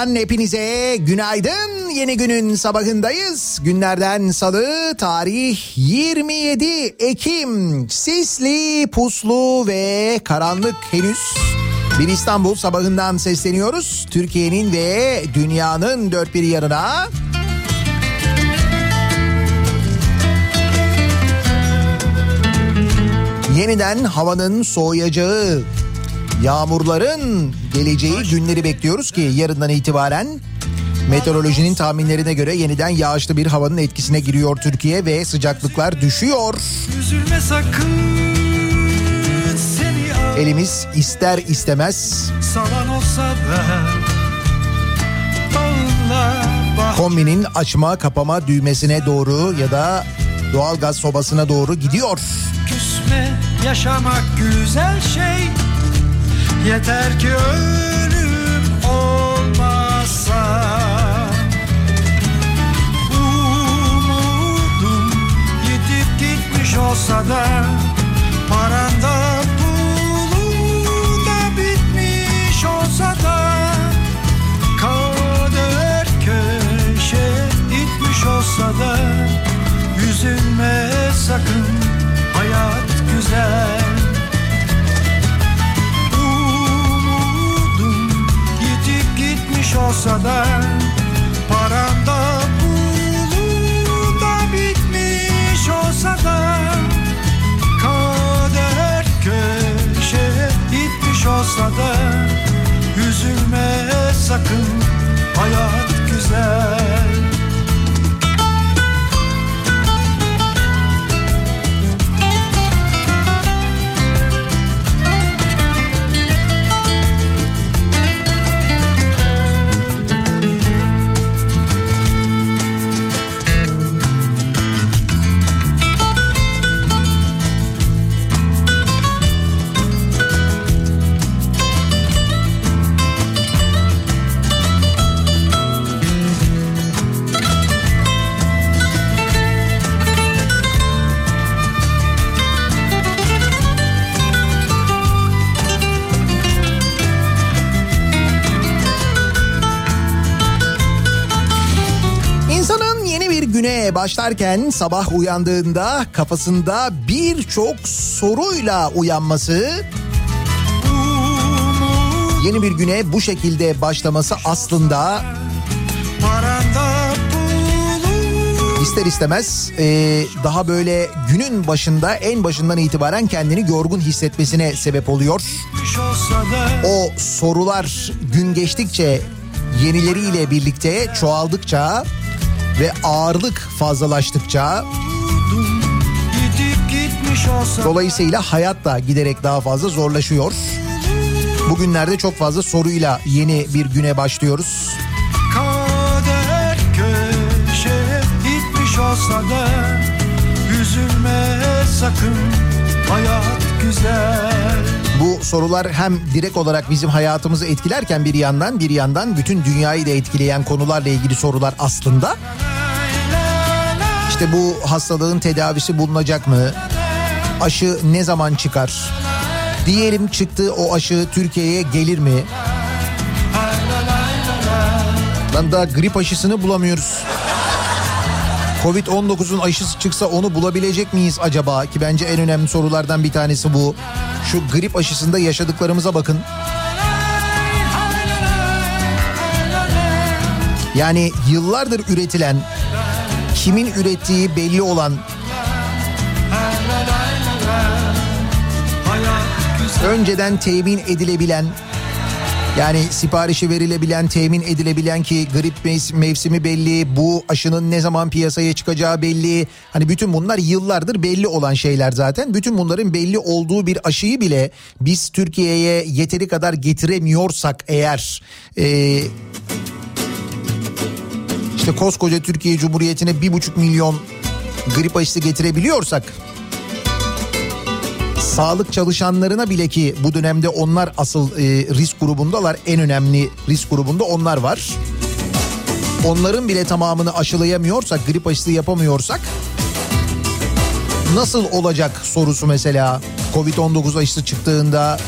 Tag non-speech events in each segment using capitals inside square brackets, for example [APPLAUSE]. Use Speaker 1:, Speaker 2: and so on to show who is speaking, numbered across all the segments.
Speaker 1: radyodan hepinize günaydın. Yeni günün sabahındayız. Günlerden salı, tarih 27 Ekim. Sisli, puslu ve karanlık henüz. Bir İstanbul sabahından sesleniyoruz. Türkiye'nin ve dünyanın dört bir yanına. Yeniden havanın soğuyacağı, yağmurların geleceği günleri bekliyoruz ki yarından itibaren meteorolojinin tahminlerine göre yeniden yağışlı bir havanın etkisine giriyor Türkiye ve sıcaklıklar düşüyor.
Speaker 2: Üzülme sakın
Speaker 1: Elimiz ister istemez kombinin açma kapama düğmesine doğru ya da doğalgaz sobasına doğru gidiyor.
Speaker 2: küsme yaşamak güzel şey Yeter ki ölüm olmazsa Umudum yitip gitmiş olsa da Paranda pulu da bitmiş olsa da Kader köşe itmiş olsa da Üzülme sakın hayat güzel gitmiş olsa da Paranda pulu da bitmiş olsa da Kader köşe itmiş olsa da Üzülme sakın hayat güzel
Speaker 1: başlarken sabah uyandığında kafasında birçok soruyla uyanması yeni bir güne bu şekilde başlaması aslında ister istemez e, daha böyle günün başında en başından itibaren kendini yorgun hissetmesine sebep oluyor. O sorular gün geçtikçe yenileriyle birlikte çoğaldıkça ve ağırlık fazlalaştıkça dolayısıyla hayat da giderek daha fazla zorlaşıyor. Bugünlerde çok fazla soruyla yeni bir güne başlıyoruz.
Speaker 3: Kader köşeye gitmiş olsa da Üzülme sakın hayat güzel
Speaker 1: Bu sorular hem direkt olarak bizim hayatımızı etkilerken bir yandan bir yandan bütün dünyayı da etkileyen konularla ilgili sorular aslında. İşte bu hastalığın tedavisi bulunacak mı? Aşı ne zaman çıkar? Diyelim çıktı o aşı Türkiye'ye gelir mi? Lan daha grip aşısını bulamıyoruz. Covid-19'un aşısı çıksa onu bulabilecek miyiz acaba? Ki bence en önemli sorulardan bir tanesi bu. Şu grip aşısında yaşadıklarımıza bakın. Yani yıllardır üretilen, kimin ürettiği belli olan, önceden temin edilebilen, yani siparişi verilebilen, temin edilebilen ki grip mev- mevsimi belli, bu aşının ne zaman piyasaya çıkacağı belli. Hani bütün bunlar yıllardır belli olan şeyler zaten. Bütün bunların belli olduğu bir aşıyı bile biz Türkiye'ye yeteri kadar getiremiyorsak eğer... eee işte koskoca Türkiye Cumhuriyeti'ne bir buçuk milyon grip aşısı getirebiliyorsak sağlık çalışanlarına bile ki bu dönemde onlar asıl e, risk grubundalar en önemli risk grubunda onlar var. Onların bile tamamını aşılayamıyorsak grip aşısı yapamıyorsak nasıl olacak sorusu mesela Covid-19 aşısı çıktığında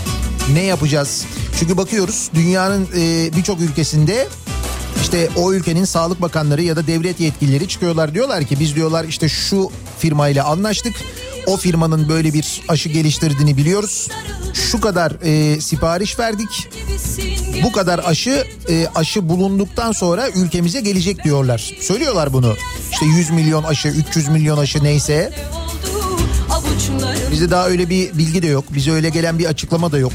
Speaker 1: ne yapacağız? Çünkü bakıyoruz dünyanın e, birçok ülkesinde işte o ülkenin sağlık bakanları ya da devlet yetkilileri çıkıyorlar diyorlar ki biz diyorlar işte şu firmayla anlaştık. O firmanın böyle bir aşı geliştirdiğini biliyoruz. Şu kadar e, sipariş verdik. Bu kadar aşı e, aşı bulunduktan sonra ülkemize gelecek diyorlar. Söylüyorlar bunu. İşte 100 milyon aşı, 300 milyon aşı neyse. Bizde daha öyle bir bilgi de yok. Bize öyle gelen bir açıklama da yok.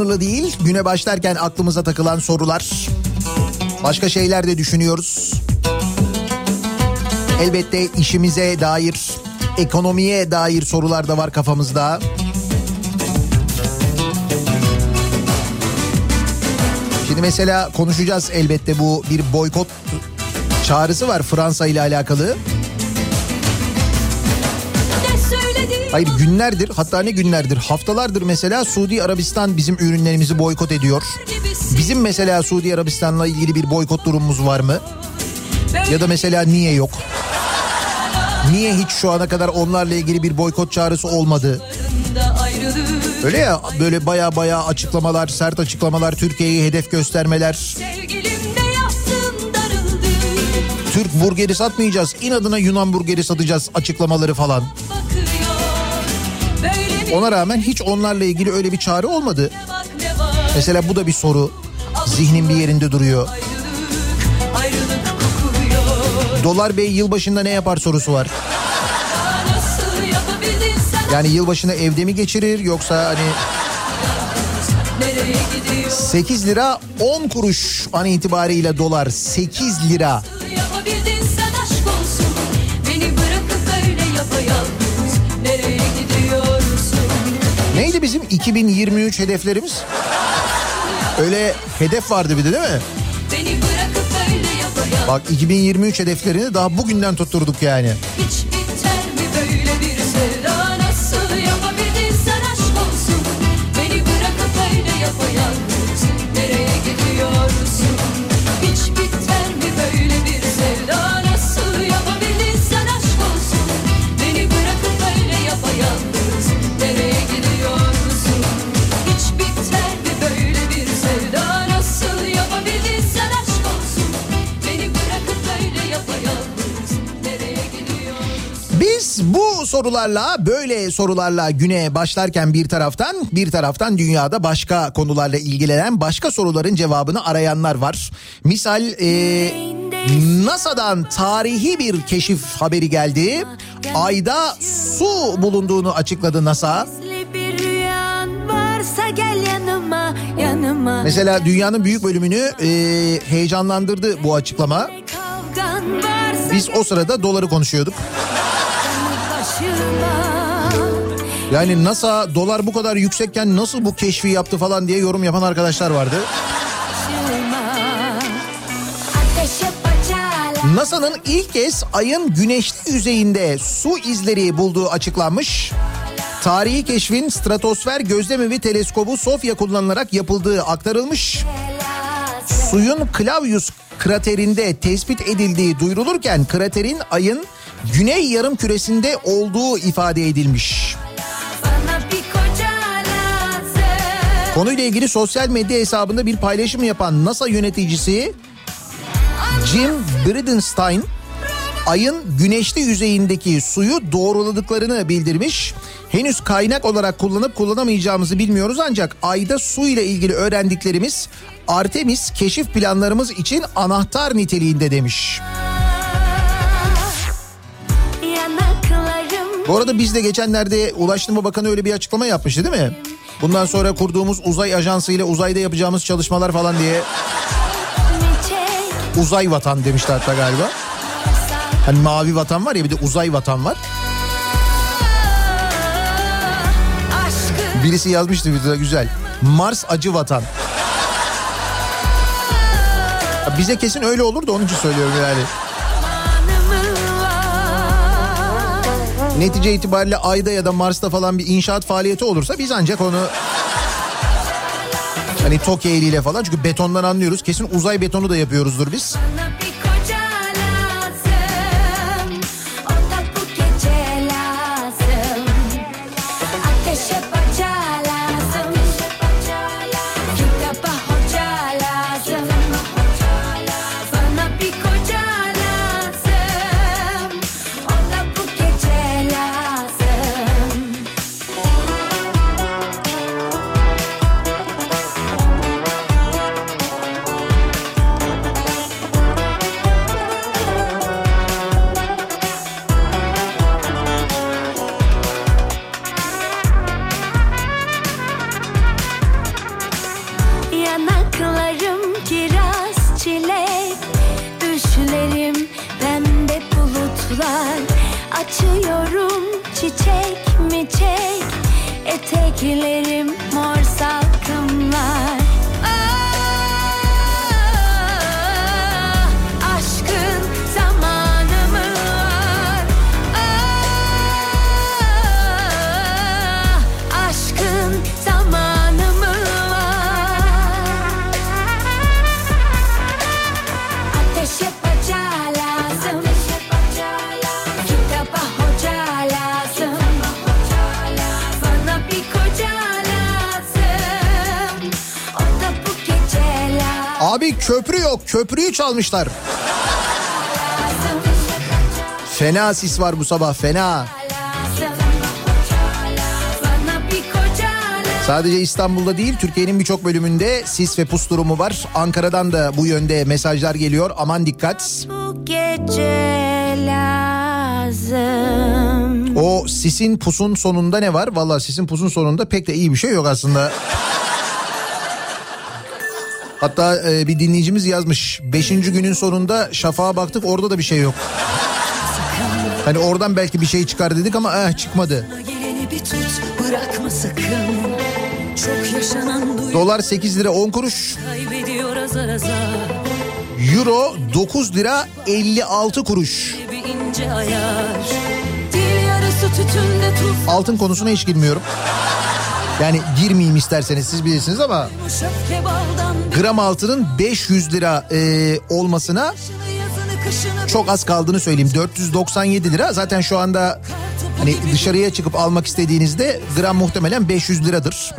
Speaker 1: Sınırlı değil. Güne başlarken aklımıza takılan sorular. Başka şeyler de düşünüyoruz. Elbette işimize dair, ekonomiye dair sorular da var kafamızda. Şimdi mesela konuşacağız elbette bu bir boykot çağrısı var Fransa ile alakalı. Hayır günlerdir hatta ne günlerdir haftalardır mesela Suudi Arabistan bizim ürünlerimizi boykot ediyor. Bizim mesela Suudi Arabistan'la ilgili bir boykot durumumuz var mı? Ya da mesela niye yok? Niye hiç şu ana kadar onlarla ilgili bir boykot çağrısı olmadı? Öyle ya böyle baya baya açıklamalar, sert açıklamalar, Türkiye'yi hedef göstermeler. Türk burgeri satmayacağız, inadına Yunan burgeri satacağız açıklamaları falan.
Speaker 4: Böyle
Speaker 1: Ona rağmen hiç onlarla ilgili öyle bir çağrı olmadı. Mesela bu da bir soru. Zihnin bir yerinde duruyor. Dolar Bey yılbaşında ne yapar sorusu var. Yani yılbaşını evde mi geçirir yoksa hani
Speaker 5: Nereye gidiyor?
Speaker 1: 8 lira 10 kuruş an itibariyle dolar 8 lira.
Speaker 5: Beni bırakıp öyle yapayalnız.
Speaker 1: Neydi bizim 2023 hedeflerimiz? Öyle hedef vardı bir de değil mi? Bak 2023 hedeflerini daha bugünden tutturduk yani.
Speaker 5: Hiç
Speaker 1: sorularla böyle sorularla güne başlarken bir taraftan bir taraftan dünyada başka konularla ilgilenen başka soruların cevabını arayanlar var. Misal e, NASA'dan tarihi bir keşif haberi geldi. Ayda su bulunduğunu açıkladı NASA. Mesela dünyanın büyük bölümünü e, heyecanlandırdı bu açıklama. Biz o sırada doları konuşuyorduk. Yani NASA dolar bu kadar yüksekken nasıl bu keşfi yaptı falan diye yorum yapan arkadaşlar vardı. NASA'nın ilk kez ayın güneşli yüzeyinde su izleri bulduğu açıklanmış. Tarihi keşfin stratosfer gözlemevi teleskobu SOFIA kullanılarak yapıldığı aktarılmış. Suyun Clavius kraterinde tespit edildiği duyurulurken kraterin ayın güney yarım küresinde olduğu ifade edilmiş. Konuyla ilgili sosyal medya hesabında bir paylaşım yapan NASA yöneticisi Jim Bridenstine ayın güneşli yüzeyindeki suyu doğruladıklarını bildirmiş. Henüz kaynak olarak kullanıp kullanamayacağımızı bilmiyoruz ancak ayda su ile ilgili öğrendiklerimiz Artemis keşif planlarımız için anahtar niteliğinde demiş.
Speaker 6: Yanaklarım
Speaker 1: Bu arada biz de geçenlerde Ulaştırma Bakanı öyle bir açıklama yapmıştı değil mi? Bundan sonra kurduğumuz uzay ajansı ile uzayda yapacağımız çalışmalar falan diye uzay vatan demişti hatta galiba. Hani mavi vatan var ya bir de uzay vatan var. Birisi yazmıştı bir de güzel. Mars acı vatan. Bize kesin öyle olur da onun için söylüyorum yani. Netice itibariyle Ay'da ya da Mars'ta falan bir inşaat faaliyeti olursa biz ancak onu hani Tokyo eliyle falan çünkü betondan anlıyoruz. Kesin uzay betonu da yapıyoruzdur biz. Köprüyü çalmışlar. Fena sis var bu sabah fena. Sadece İstanbul'da değil Türkiye'nin birçok bölümünde sis ve pus durumu var. Ankara'dan da bu yönde mesajlar geliyor. Aman dikkat.
Speaker 7: Bu gece lazım.
Speaker 1: O sisin pusun sonunda ne var? Valla sisin pusun sonunda pek de iyi bir şey yok aslında. Hatta e, bir dinleyicimiz yazmış. Beşinci günün sonunda şafağa baktık orada da bir şey yok. Hani oradan belki bir şey çıkar dedik ama eh, çıkmadı. Dolar 8 lira 10 kuruş. Euro 9 lira 56 kuruş. Altın konusuna hiç girmiyorum. Yani girmeyeyim isterseniz siz bilirsiniz ama gram altının 500 lira e, olmasına çok az kaldığını söyleyeyim. 497 lira zaten şu anda hani dışarıya çıkıp almak istediğinizde gram muhtemelen 500 liradır.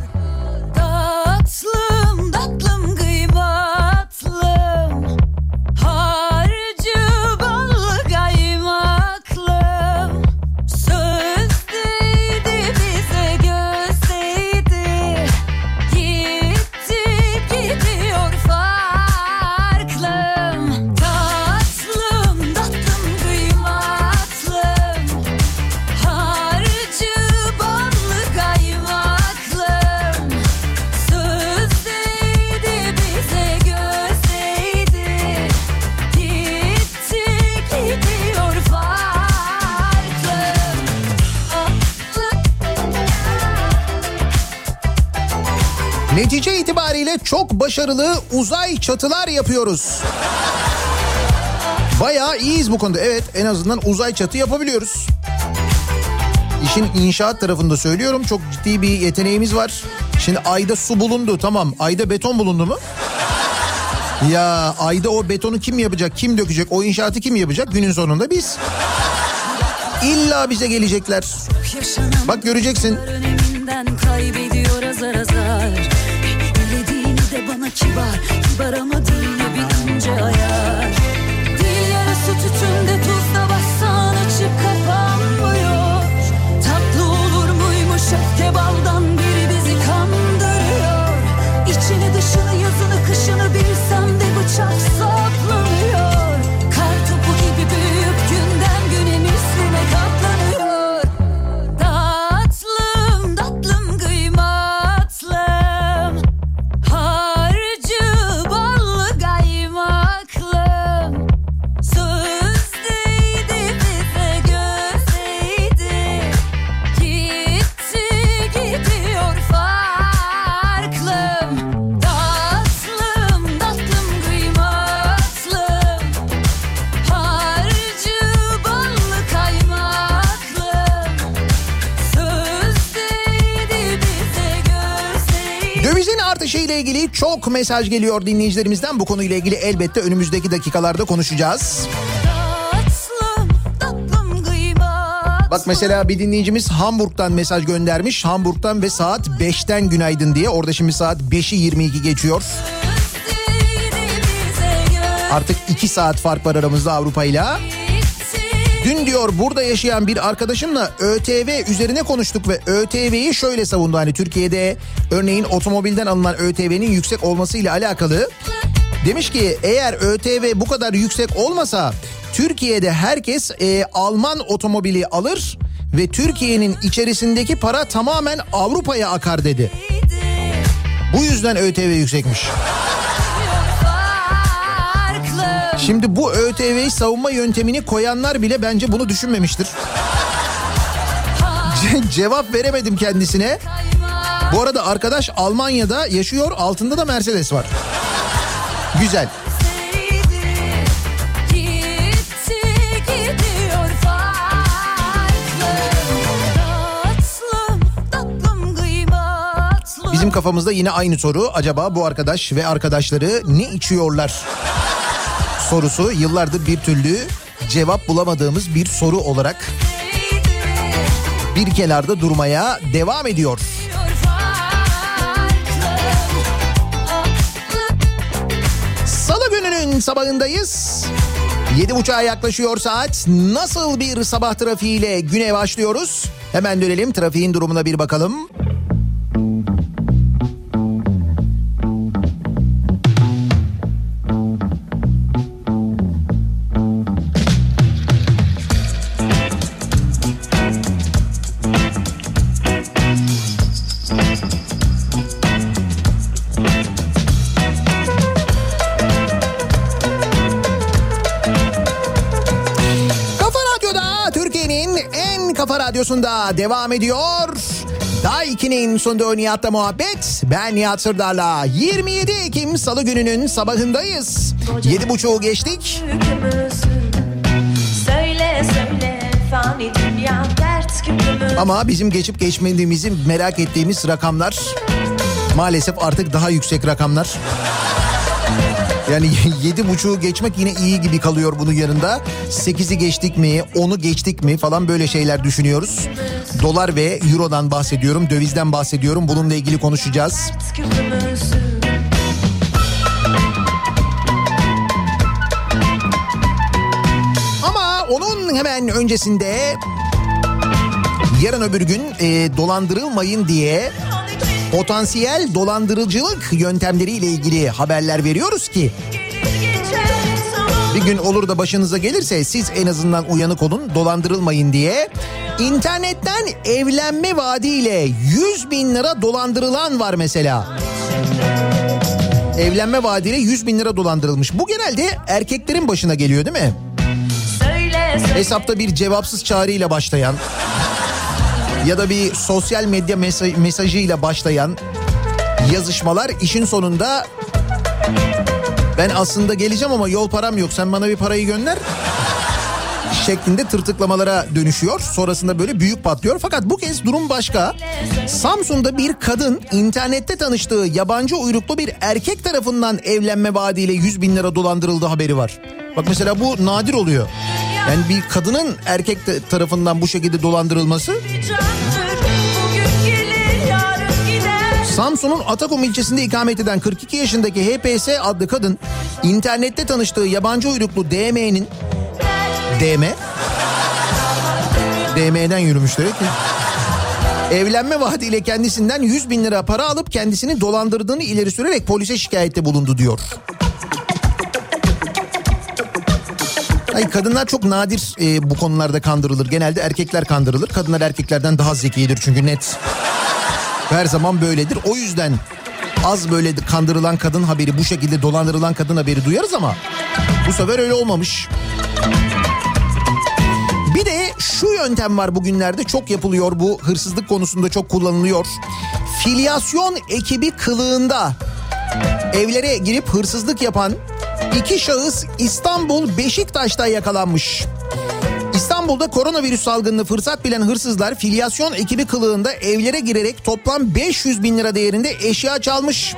Speaker 1: Çok başarılı uzay çatılar yapıyoruz. Bayağı iyiyiz bu konuda. Evet en azından uzay çatı yapabiliyoruz. İşin inşaat tarafında söylüyorum çok ciddi bir yeteneğimiz var. Şimdi ayda su bulundu tamam ayda beton bulundu mu? Ya ayda o betonu kim yapacak kim dökecek o inşaatı kim yapacak günün sonunda biz. İlla bize gelecekler. Bak göreceksin.
Speaker 5: kaybediyor azar azar bana kibar Kibar ama dille bir ince ayar. Dil yarısı tütünde tuzla bassan açıp kapanmıyor. Tatlı olur muymuş öfke baldan biri bizi kandırıyor. İçini dışını yazını kışını bilsem de bıçak
Speaker 1: mesaj geliyor dinleyicilerimizden. Bu konuyla ilgili elbette önümüzdeki dakikalarda konuşacağız. Bak mesela bir dinleyicimiz Hamburg'dan mesaj göndermiş. Hamburg'dan ve saat 5'ten günaydın diye. Orada şimdi saat 5'i 22 geçiyor. Artık 2 saat fark var aramızda Avrupa ile. Dün diyor burada yaşayan bir arkadaşımla ÖTV üzerine konuştuk ve ÖTV'yi şöyle savundu. Hani Türkiye'de örneğin otomobilden alınan ÖTV'nin yüksek olmasıyla alakalı. Demiş ki eğer ÖTV bu kadar yüksek olmasa Türkiye'de herkes e, Alman otomobili alır ve Türkiye'nin içerisindeki para tamamen Avrupa'ya akar dedi. Bu yüzden ÖTV yüksekmiş. Şimdi bu ÖTV'yi savunma yöntemini koyanlar bile bence bunu düşünmemiştir. [LAUGHS] Ce- cevap veremedim kendisine. Bu arada arkadaş Almanya'da yaşıyor altında da Mercedes var. Güzel. Bizim kafamızda yine aynı soru. Acaba bu arkadaş ve arkadaşları ne içiyorlar? Sorusu yıllardır bir türlü cevap bulamadığımız bir soru olarak bir kenarda durmaya devam ediyor. Salı gününün sabahındayız. Yedi buçuğa yaklaşıyor saat. Nasıl bir sabah trafiğiyle güne başlıyoruz? Hemen dönelim trafiğin durumuna bir bakalım. Devam ediyor. Daiki'nin sunduğu Nihat'la muhabbet. Ben Nihat Sırdar'la 27 Ekim Salı gününün sabahındayız. 7.30'u geçtik.
Speaker 8: Yükümüzü Söyle söyle fani dünya dert küpümüz
Speaker 1: Ama bizim geçip geçmediğimizi merak ettiğimiz rakamlar maalesef artık daha yüksek rakamlar. Yani [LAUGHS] yedi buçuğu geçmek yine iyi gibi kalıyor bunun yanında. Sekizi geçtik mi, onu geçtik mi falan böyle şeyler düşünüyoruz. Dolar ve eurodan bahsediyorum, dövizden bahsediyorum. Bununla ilgili konuşacağız. Ama onun hemen öncesinde yarın öbür gün e, dolandırılmayın diye potansiyel dolandırıcılık yöntemleriyle ilgili haberler veriyoruz ki bir gün olur da başınıza gelirse siz en azından uyanık olun dolandırılmayın diye. İnternetten evlenme vaadiyle 100 bin lira dolandırılan var mesela. Evlenme vaadiyle 100 bin lira dolandırılmış. Bu genelde erkeklerin başına geliyor değil mi?
Speaker 8: Söyle söyle
Speaker 1: Hesapta bir cevapsız çağrıyla başlayan ya da bir sosyal medya mesaj, mesajıyla başlayan yazışmalar işin sonunda ben aslında geleceğim ama yol param yok sen bana bir parayı gönder şeklinde tırtıklamalara dönüşüyor. Sonrasında böyle büyük patlıyor. Fakat bu kez durum başka. Samsun'da bir kadın internette tanıştığı yabancı uyruklu bir erkek tarafından evlenme vaadiyle 100 bin lira dolandırıldı haberi var. Bak mesela bu nadir oluyor. Yani bir kadının erkek tarafından bu şekilde dolandırılması Samsun'un Atakum ilçesinde ikamet eden 42 yaşındaki HPS adlı kadın internette tanıştığı yabancı uyruklu DM'nin DM DM'den yürümüş demek ki. Evlenme vaadiyle kendisinden 100 bin lira para alıp kendisini dolandırdığını ileri sürerek polise şikayette bulundu diyor. Ay kadınlar çok nadir e, bu konularda kandırılır. Genelde erkekler kandırılır. Kadınlar erkeklerden daha zekidir çünkü net. Her zaman böyledir. O yüzden az böyle kandırılan kadın haberi bu şekilde dolandırılan kadın haberi duyarız ama bu sefer öyle olmamış. Şu yöntem var bugünlerde çok yapılıyor bu hırsızlık konusunda çok kullanılıyor. Filyasyon ekibi kılığında evlere girip hırsızlık yapan iki şahıs İstanbul Beşiktaş'ta yakalanmış. İstanbul'da koronavirüs salgınını fırsat bilen hırsızlar filyasyon ekibi kılığında evlere girerek toplam 500 bin lira değerinde eşya çalmış.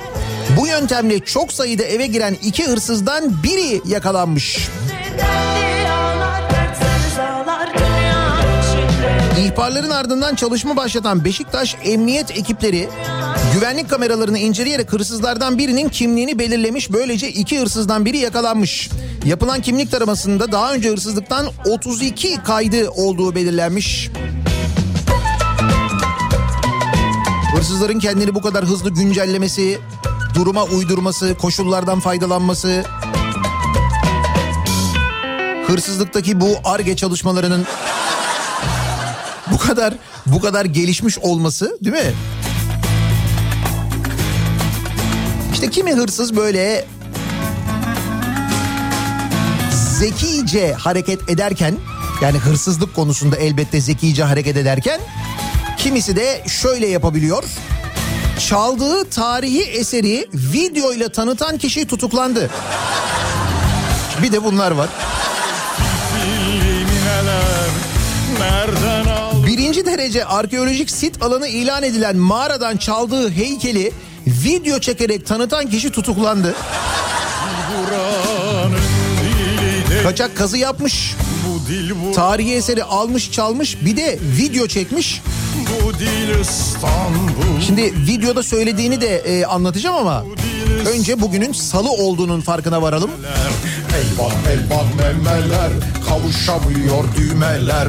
Speaker 1: Bu yöntemle çok sayıda eve giren iki hırsızdan biri yakalanmış. İhbarların ardından çalışma başlatan Beşiktaş Emniyet ekipleri güvenlik kameralarını inceleyerek hırsızlardan birinin kimliğini belirlemiş. Böylece iki hırsızdan biri yakalanmış. Yapılan kimlik taramasında daha önce hırsızlıktan 32 kaydı olduğu belirlenmiş. Hırsızların kendini bu kadar hızlı güncellemesi, duruma uydurması, koşullardan faydalanması, hırsızlıktaki bu arge çalışmalarının bu kadar bu kadar gelişmiş olması değil mi? İşte kimi hırsız böyle zekice hareket ederken yani hırsızlık konusunda elbette zekice hareket ederken kimisi de şöyle yapabiliyor. Çaldığı tarihi eseri videoyla tanıtan kişi tutuklandı. Bir de bunlar var. Birinci derece arkeolojik sit alanı ilan edilen mağaradan çaldığı heykeli video çekerek tanıtan kişi tutuklandı. Kaçak kazı yapmış.
Speaker 3: Bu bu,
Speaker 1: Tarihi eseri almış çalmış bir de video çekmiş.
Speaker 3: bu.
Speaker 1: Şimdi videoda söylediğini de e, anlatacağım ama önce bugünün salı olduğunun farkına varalım.
Speaker 9: Elvan elvan memeler kavuşamıyor düğmeler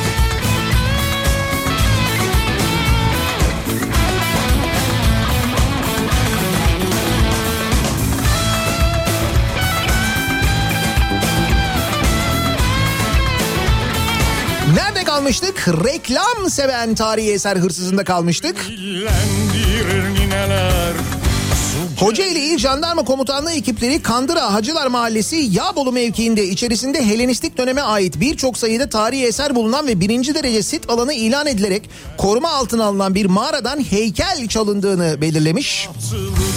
Speaker 1: kalmıştık? Reklam seven tarihi eser hırsızında kalmıştık. Kocaeli İl Jandarma Komutanlığı ekipleri Kandıra Hacılar Mahallesi Yağbolu mevkiinde içerisinde Helenistik döneme ait birçok sayıda tarihi eser bulunan ve birinci derece sit alanı ilan edilerek koruma altına alınan bir mağaradan heykel çalındığını belirlemiş.
Speaker 3: Nineler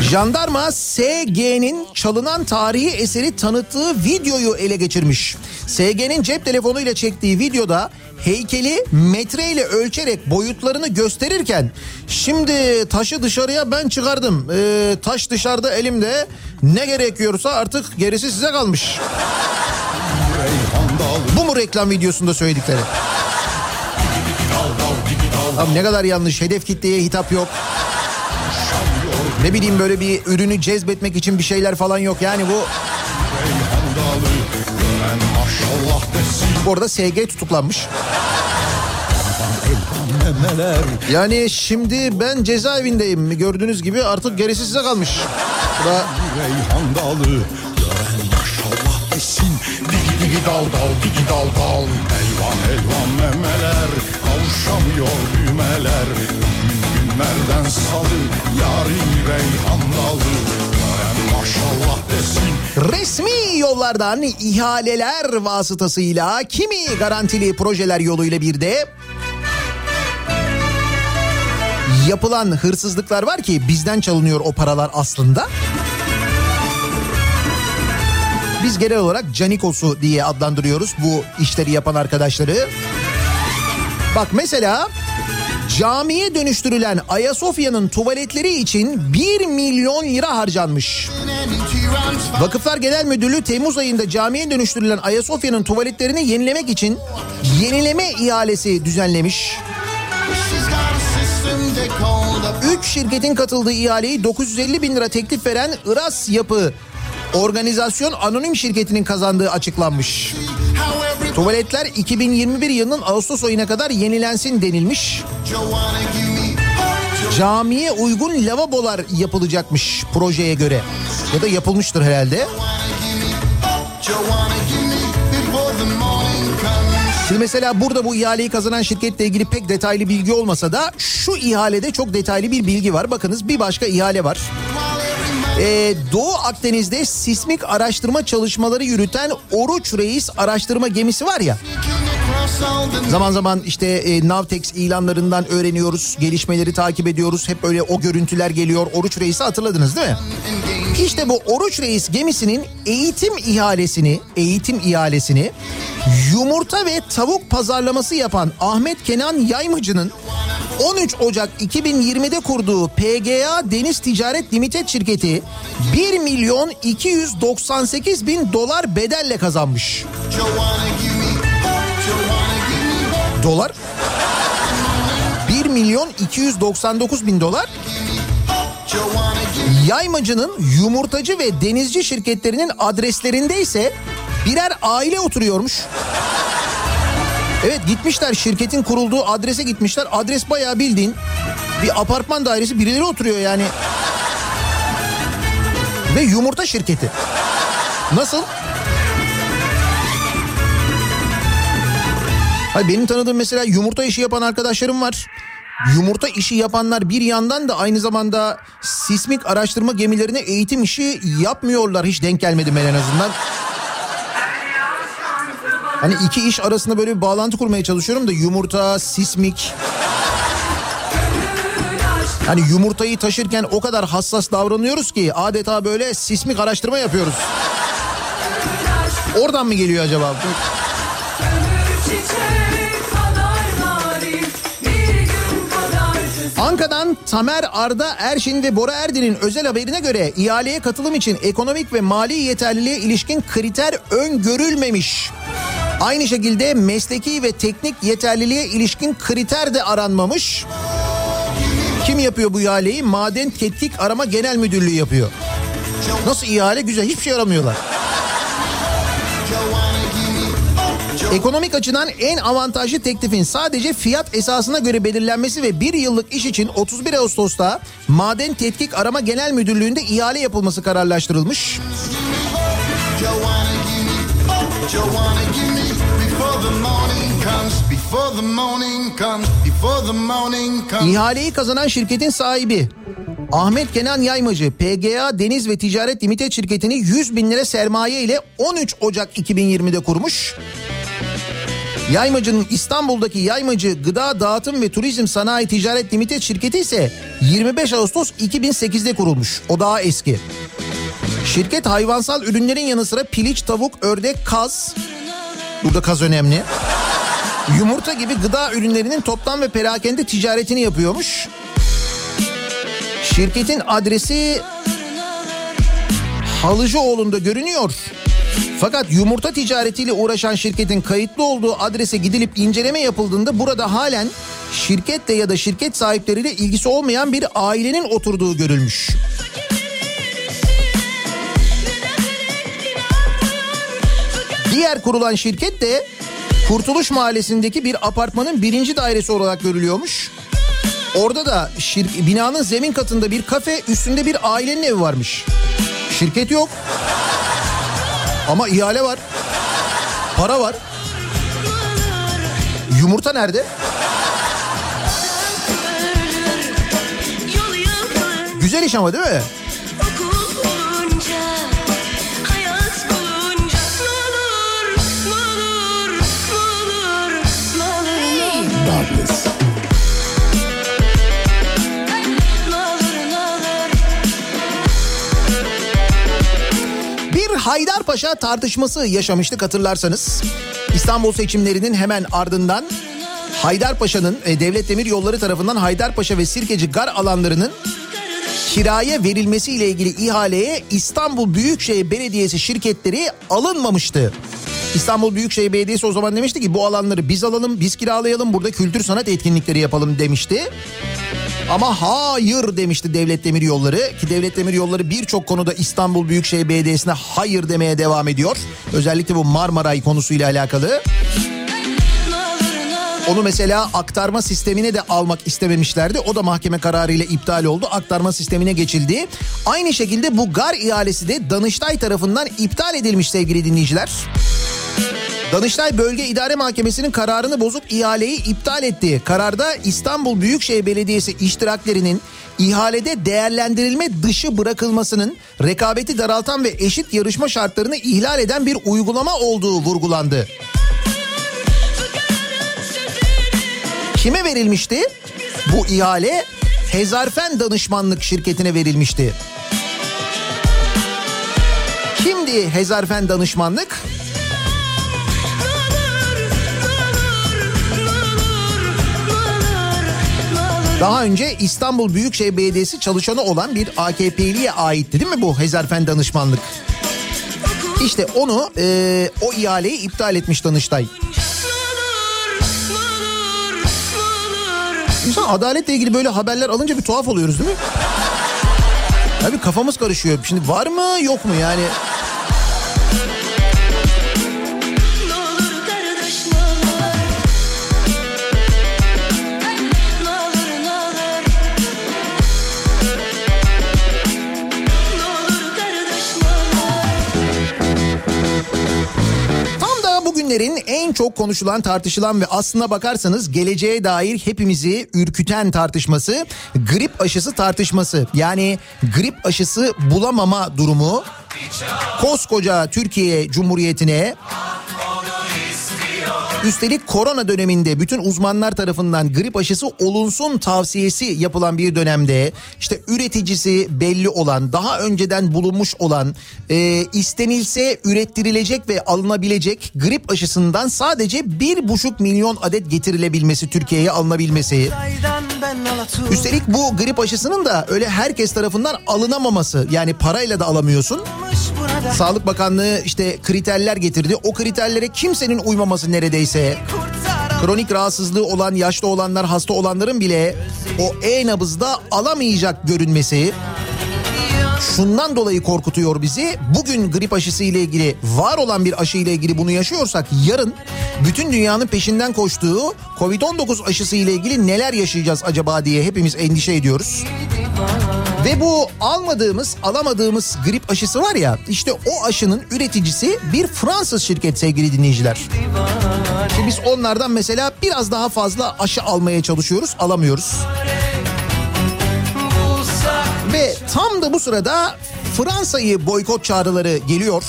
Speaker 1: Jandarma SG'nin çalınan tarihi eseri tanıttığı videoyu ele geçirmiş. SG'nin cep telefonuyla çektiği videoda heykeli metreyle ölçerek boyutlarını gösterirken şimdi taşı dışarıya ben çıkardım. Ee, taş dışarıda elimde ne gerekiyorsa artık gerisi size kalmış. Bu mu reklam videosunda söyledikleri? Abi ne kadar yanlış. Hedef kitleye hitap yok. Ne bileyim böyle bir ürünü cezbetmek için bir şeyler falan yok. Yani bu bu arada SG tutuklanmış. Yani şimdi ben cezaevindeyim. Gördüğünüz gibi artık gerisi size kalmış. Bu da
Speaker 3: digi dal dal digi dal dal Elvan elvan memeler kavuşamıyor düğmeler Günlerden salı dalı Gören maşallah desin
Speaker 1: resmi yollardan ihaleler vasıtasıyla kimi garantili projeler yoluyla bir de yapılan hırsızlıklar var ki bizden çalınıyor o paralar aslında. Biz genel olarak Canikos'u diye adlandırıyoruz bu işleri yapan arkadaşları. Bak mesela camiye dönüştürülen Ayasofya'nın tuvaletleri için 1 milyon lira harcanmış. Vakıflar Genel Müdürlüğü Temmuz ayında camiye dönüştürülen Ayasofya'nın tuvaletlerini yenilemek için yenileme ihalesi düzenlemiş. Üç şirketin katıldığı ihaleyi 950 bin lira teklif veren Iras Yapı Organizasyon Anonim Şirketi'nin kazandığı açıklanmış. Tuvaletler 2021 yılının Ağustos ayına kadar yenilensin denilmiş. Camiye uygun lavabolar yapılacakmış projeye göre. Ya da yapılmıştır herhalde. Şimdi mesela burada bu ihaleyi kazanan şirketle ilgili pek detaylı bilgi olmasa da şu ihalede çok detaylı bir bilgi var. Bakınız bir başka ihale var. Ee, Doğu Akdeniz'de sismik araştırma çalışmaları yürüten Oruç Reis araştırma gemisi var ya. Zaman zaman işte e, Navtex ilanlarından öğreniyoruz, gelişmeleri takip ediyoruz. Hep öyle o görüntüler geliyor. Oruç Reis'i hatırladınız değil mi? İşte bu Oruç Reis gemisinin eğitim ihalesini, eğitim ihalesini yumurta ve tavuk pazarlaması yapan Ahmet Kenan Yaymacı'nın 13 Ocak 2020'de kurduğu PGA Deniz Ticaret Limited şirketi 1 milyon 298 bin dolar bedelle kazanmış. Dolar? 1 milyon 299 bin dolar. Yaymacının yumurtacı ve denizci şirketlerinin adreslerinde ise birer aile oturuyormuş. Evet gitmişler şirketin kurulduğu adrese gitmişler. Adres bayağı bildiğin bir apartman dairesi birileri oturuyor yani. Ve yumurta şirketi. Nasıl? Hayır benim tanıdığım mesela yumurta işi yapan arkadaşlarım var. Yumurta işi yapanlar bir yandan da aynı zamanda sismik araştırma gemilerine eğitim işi yapmıyorlar. Hiç denk gelmedim ben en azından. Hani iki iş arasında böyle bir bağlantı kurmaya çalışıyorum da yumurta, sismik. Hani yumurtayı taşırken o kadar hassas davranıyoruz ki adeta böyle sismik araştırma yapıyoruz. Oradan mı geliyor acaba? Ankara'dan Tamer Arda Erşin ve Bora Erdin'in özel haberine göre ihaleye katılım için ekonomik ve mali yeterliliğe ilişkin kriter öngörülmemiş. Aynı şekilde mesleki ve teknik yeterliliğe ilişkin kriter de aranmamış. Kim yapıyor bu ihaleyi? Maden Tetkik Arama Genel Müdürlüğü yapıyor. Nasıl ihale? Güzel. Hiçbir şey aramıyorlar. Ekonomik açıdan en avantajlı teklifin sadece fiyat esasına göre belirlenmesi ve bir yıllık iş için 31 Ağustos'ta Maden Tetkik Arama Genel Müdürlüğü'nde ihale yapılması kararlaştırılmış. İhaleyi kazanan şirketin sahibi Ahmet Kenan Yaymacı PGA Deniz ve Ticaret Limited şirketini 100 bin lira sermaye ile 13 Ocak 2020'de kurmuş. Yaymacı'nın İstanbul'daki Yaymacı Gıda Dağıtım ve Turizm Sanayi Ticaret Limited şirketi ise 25 Ağustos 2008'de kurulmuş. O daha eski. Şirket hayvansal ürünlerin yanı sıra piliç, tavuk, ördek, kaz. Burada kaz önemli. Yumurta gibi gıda ürünlerinin toptan ve perakende ticaretini yapıyormuş. Şirketin adresi Halıcıoğlu'nda görünüyor. Fakat yumurta ticaretiyle uğraşan şirketin kayıtlı olduğu adrese gidilip inceleme yapıldığında burada halen şirketle ya da şirket sahipleriyle ilgisi olmayan bir ailenin oturduğu görülmüş. Diğer kurulan şirket de Kurtuluş Mahallesi'ndeki bir apartmanın birinci dairesi olarak görülüyormuş. Orada da şir- binanın zemin katında bir kafe üstünde bir ailenin evi varmış. Şirket yok. Ama ihale var. Para var. Yumurta nerede? Güzel iş ama değil mi? Haydarpaşa tartışması yaşamıştık hatırlarsanız. İstanbul seçimlerinin hemen ardından Haydarpaşa'nın e, Devlet Demir Yolları tarafından Haydarpaşa ve Sirkeci gar alanlarının kiraya verilmesiyle ilgili ihaleye İstanbul Büyükşehir Belediyesi şirketleri alınmamıştı. İstanbul Büyükşehir Belediyesi o zaman demişti ki bu alanları biz alalım, biz kiralayalım, burada kültür sanat etkinlikleri yapalım demişti. Ama hayır demişti Devlet Demir Yolları ki Devlet Demir Yolları birçok konuda İstanbul Büyükşehir Belediyesi'ne hayır demeye devam ediyor. Özellikle bu Marmaray konusuyla alakalı. Onu mesela aktarma sistemine de almak istememişlerdi. O da mahkeme kararıyla iptal oldu. Aktarma sistemine geçildi. Aynı şekilde bu gar ihalesi de Danıştay tarafından iptal edilmiş sevgili dinleyiciler. Danıştay Bölge İdare Mahkemesi'nin kararını bozup ihaleyi iptal etti. Kararda İstanbul Büyükşehir Belediyesi iştiraklerinin ihalede değerlendirilme dışı bırakılmasının rekabeti daraltan ve eşit yarışma şartlarını ihlal eden bir uygulama olduğu vurgulandı. Kime verilmişti? Bu ihale Hezarfen Danışmanlık şirketine verilmişti. Kimdi Hezarfen Danışmanlık? Daha önce İstanbul Büyükşehir Belediyesi çalışanı olan bir AKP'liye aitti değil mi bu Hezarfen Danışmanlık? İşte onu e, o ihaleyi iptal etmiş Danıştay. İnsan adaletle ilgili böyle haberler alınca bir tuhaf oluyoruz değil mi? Abi kafamız karışıyor. Şimdi var mı yok mu yani? Bugünlerin en çok konuşulan, tartışılan ve aslına bakarsanız geleceğe dair hepimizi ürküten tartışması grip aşısı tartışması. Yani grip aşısı bulamama durumu koskoca Türkiye Cumhuriyeti'ne Üstelik korona döneminde bütün uzmanlar tarafından grip aşısı olunsun tavsiyesi yapılan bir dönemde işte üreticisi belli olan daha önceden bulunmuş olan e, istenilse ürettirilecek ve alınabilecek grip aşısından sadece bir buçuk milyon adet getirilebilmesi Türkiye'ye alınabilmesi. Üstelik bu grip aşısının da öyle herkes tarafından alınamaması yani parayla da alamıyorsun. Sağlık Bakanlığı işte kriterler getirdi. O kriterlere kimsenin uymaması neredeyse. Kronik rahatsızlığı olan yaşlı olanlar hasta olanların bile o e-nabızda alamayacak görünmesi şundan dolayı korkutuyor bizi. Bugün grip aşısı ile ilgili var olan bir aşı ile ilgili bunu yaşıyorsak yarın bütün dünyanın peşinden koştuğu Covid-19 aşısı ile ilgili neler yaşayacağız acaba diye hepimiz endişe ediyoruz. Ve bu almadığımız, alamadığımız grip aşısı var ya, işte o aşının üreticisi bir Fransız şirket sevgili dinleyiciler. Şimdi biz onlardan mesela biraz daha fazla aşı almaya çalışıyoruz, alamıyoruz. Tam da bu sırada Fransa'yı boykot çağrıları geliyor.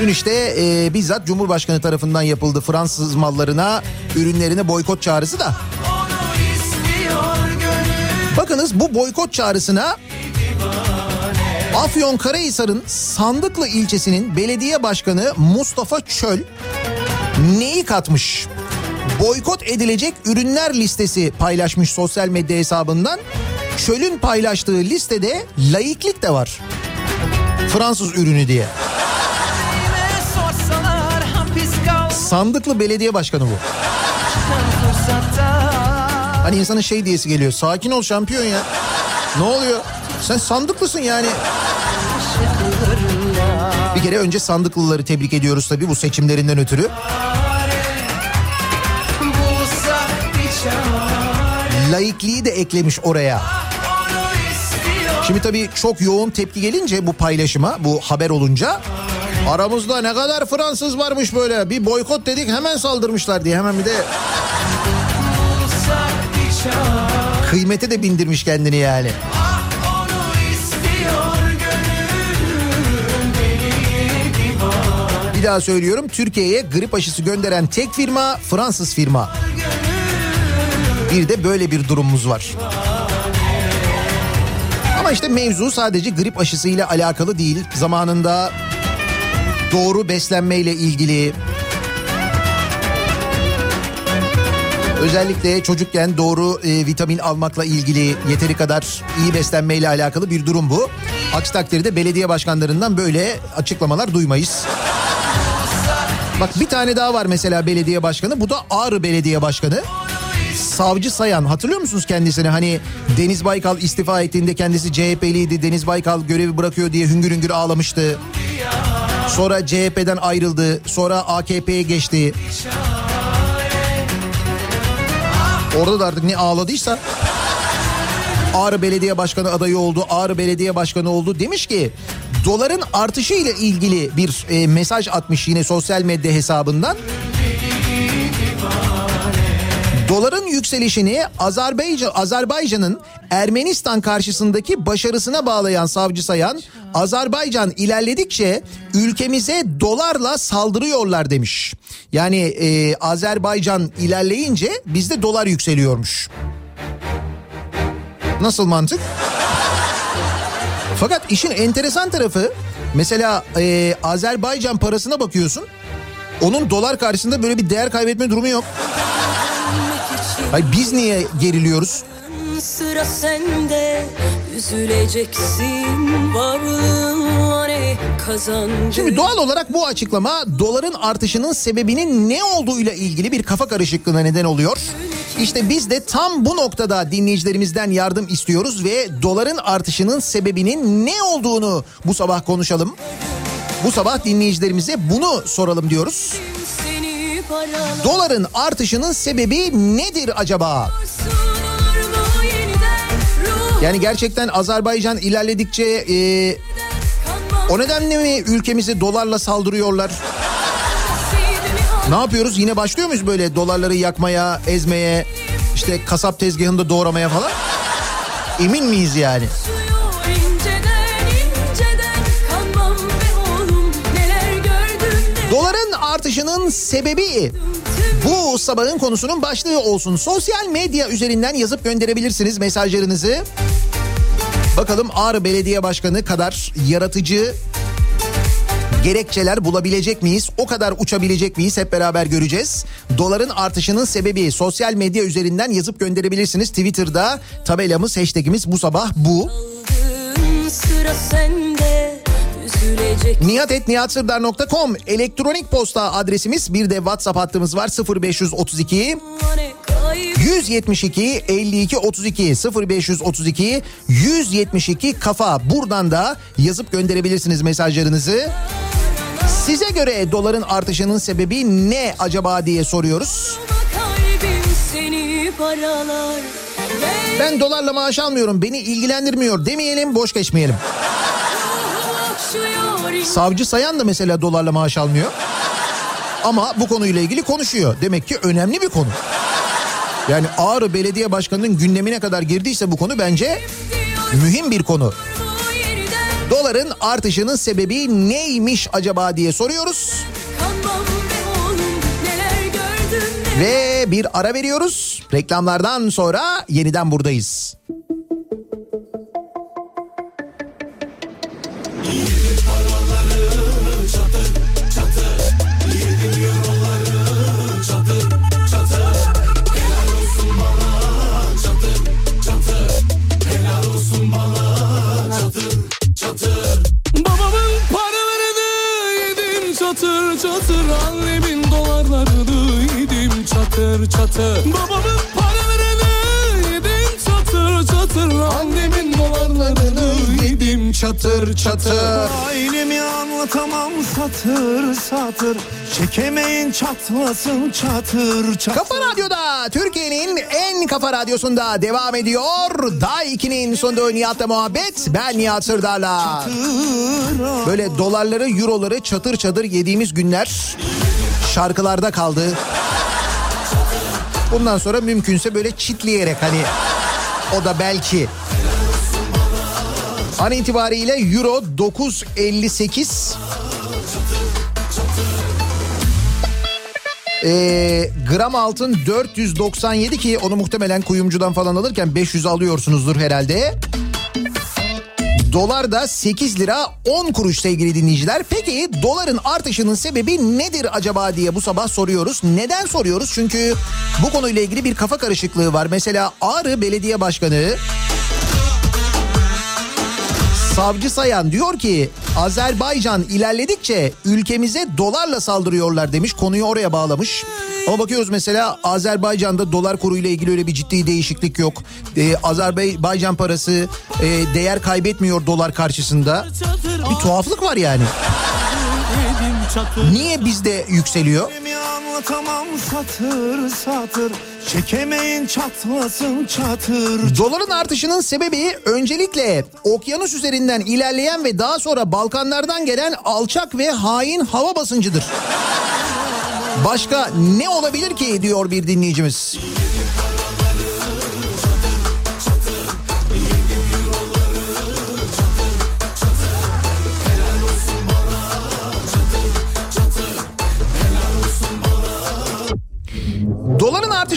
Speaker 1: Dün işte e, bizzat Cumhurbaşkanı tarafından yapıldı Fransız mallarına, ürünlerine boykot çağrısı da. Bakınız bu boykot çağrısına Afyon Karahisar'ın Sandıklı ilçesinin belediye başkanı Mustafa Çöl neyi katmış? Boykot edilecek ürünler listesi paylaşmış sosyal medya hesabından. Çöl'ün paylaştığı listede laiklik de var. Fransız ürünü diye. Sandıklı belediye başkanı bu. Hani insanın şey diyesi geliyor. Sakin ol şampiyon ya. Ne oluyor? Sen sandıklısın yani. Bir kere önce sandıklıları tebrik ediyoruz tabii bu seçimlerinden ötürü. Laikliği de eklemiş oraya. Şimdi tabii çok yoğun tepki gelince bu paylaşıma, bu haber olunca aramızda ne kadar Fransız varmış böyle. Bir boykot dedik hemen saldırmışlar diye hemen bir de kıymete de bindirmiş kendini yani. Bir daha söylüyorum Türkiye'ye grip aşısı gönderen tek firma Fransız firma. Bir de böyle bir durumumuz var. Ama işte mevzu sadece grip aşısıyla alakalı değil. Zamanında doğru beslenmeyle ilgili Özellikle çocukken doğru e, vitamin almakla ilgili yeteri kadar iyi beslenmeyle alakalı bir durum bu. Aksi takdirde belediye başkanlarından böyle açıklamalar duymayız. Bak bir tane daha var mesela belediye başkanı. Bu da Ağrı Belediye Başkanı. Savcı Sayan hatırlıyor musunuz kendisini? Hani Deniz Baykal istifa ettiğinde kendisi CHP'liydi. Deniz Baykal görevi bırakıyor diye hüngür hüngür ağlamıştı. Sonra CHP'den ayrıldı. Sonra AKP'ye geçti. Orada da artık ne ağladıysa Ağrı Belediye Başkanı adayı oldu. Ağrı Belediye Başkanı oldu. Demiş ki doların artışı ile ilgili bir e, mesaj atmış yine sosyal medya hesabından. Doların yükselişini Azerbaycan Azerbaycan'ın Ermenistan karşısındaki başarısına bağlayan savcı sayan Azerbaycan ilerledikçe ülkemize dolarla saldırıyorlar demiş. Yani e, Azerbaycan ilerleyince bizde dolar yükseliyormuş. Nasıl mantık? Fakat işin enteresan tarafı mesela e, Azerbaycan parasına bakıyorsun. Onun dolar karşısında böyle bir değer kaybetme durumu yok. Ay biz niye geriliyoruz?
Speaker 5: Sıra sende üzüleceksin varlığın var ey kazancın.
Speaker 1: Şimdi doğal olarak bu açıklama doların artışının sebebinin ne olduğuyla ilgili bir kafa karışıklığına neden oluyor. İşte biz de tam bu noktada dinleyicilerimizden yardım istiyoruz ve doların artışının sebebinin ne olduğunu bu sabah konuşalım. Bu sabah dinleyicilerimize bunu soralım diyoruz.
Speaker 5: Paralar
Speaker 1: Doların artışının sebebi nedir acaba? Yani gerçekten Azerbaycan ilerledikçe e, o nedenle mi ülkemizi dolarla saldırıyorlar? Ne yapıyoruz? Yine başlıyor muyuz böyle dolarları yakmaya, ezmeye, işte kasap tezgahında doğramaya falan? Emin miyiz yani? Artışının sebebi bu sabahın konusunun başlığı olsun. Sosyal medya üzerinden yazıp gönderebilirsiniz mesajlarınızı. Bakalım Ağrı Belediye Başkanı kadar yaratıcı gerekçeler bulabilecek miyiz? O kadar uçabilecek miyiz? Hep beraber göreceğiz. Doların artışının sebebi sosyal medya üzerinden yazıp gönderebilirsiniz. Twitter'da tabelamız, hashtagimiz bu sabah bu.
Speaker 5: sıra üzülecek
Speaker 1: Nihatetnihatsırdar.com elektronik posta adresimiz. Bir de WhatsApp hattımız var. 0532
Speaker 5: var ey kayıp.
Speaker 1: 172 52 32 0532 172 kafa. Buradan da yazıp gönderebilirsiniz mesajlarınızı. Size göre doların artışının sebebi ne acaba diye soruyoruz. Ben dolarla maaş almıyorum. Beni ilgilendirmiyor demeyelim boş geçmeyelim. Savcı Sayan da mesela dolarla maaş almıyor. Ama bu konuyla ilgili konuşuyor. Demek ki önemli bir konu. Yani Ağrı Belediye Başkanı'nın gündemine kadar girdiyse bu konu bence mühim bir konu. Doların artışının sebebi neymiş acaba diye soruyoruz. Ve bir ara veriyoruz. Reklamlardan sonra yeniden buradayız.
Speaker 9: Anlatamam satır satır Çekemeyin çatlasın çatır çatır
Speaker 1: Kafa Radyo'da Türkiye'nin en kafa radyosunda devam ediyor. Day 2'nin sonunda Nihat'la muhabbet. Ben Nihat Sırdar'la. Böyle dolarları, euroları çatır çatır yediğimiz günler şarkılarda kaldı. Bundan sonra mümkünse böyle çitleyerek hani o da belki. An itibariyle euro 9.58 Ee, gram altın 497 ki onu muhtemelen kuyumcudan falan alırken 500 alıyorsunuzdur herhalde. Dolar da 8 lira 10 kuruş sevgili dinleyiciler. Peki doların artışının sebebi nedir acaba diye bu sabah soruyoruz. Neden soruyoruz? Çünkü bu konuyla ilgili bir kafa karışıklığı var. Mesela Ağrı Belediye Başkanı Savcı Sayan diyor ki Azerbaycan ilerledikçe ülkemize dolarla saldırıyorlar demiş. Konuyu oraya bağlamış. Ama bakıyoruz mesela Azerbaycan'da dolar kuruyla ilgili öyle bir ciddi değişiklik yok. Ee, Azerbaycan parası e, değer kaybetmiyor dolar karşısında. Bir tuhaflık var yani. Niye bizde yükseliyor?
Speaker 9: Anlatamam satır satır Çekemeyin çatlasın çatır
Speaker 1: Doların artışının sebebi öncelikle okyanus üzerinden ilerleyen ve daha sonra Balkanlardan gelen alçak ve hain hava basıncıdır. Başka ne olabilir ki diyor bir dinleyicimiz.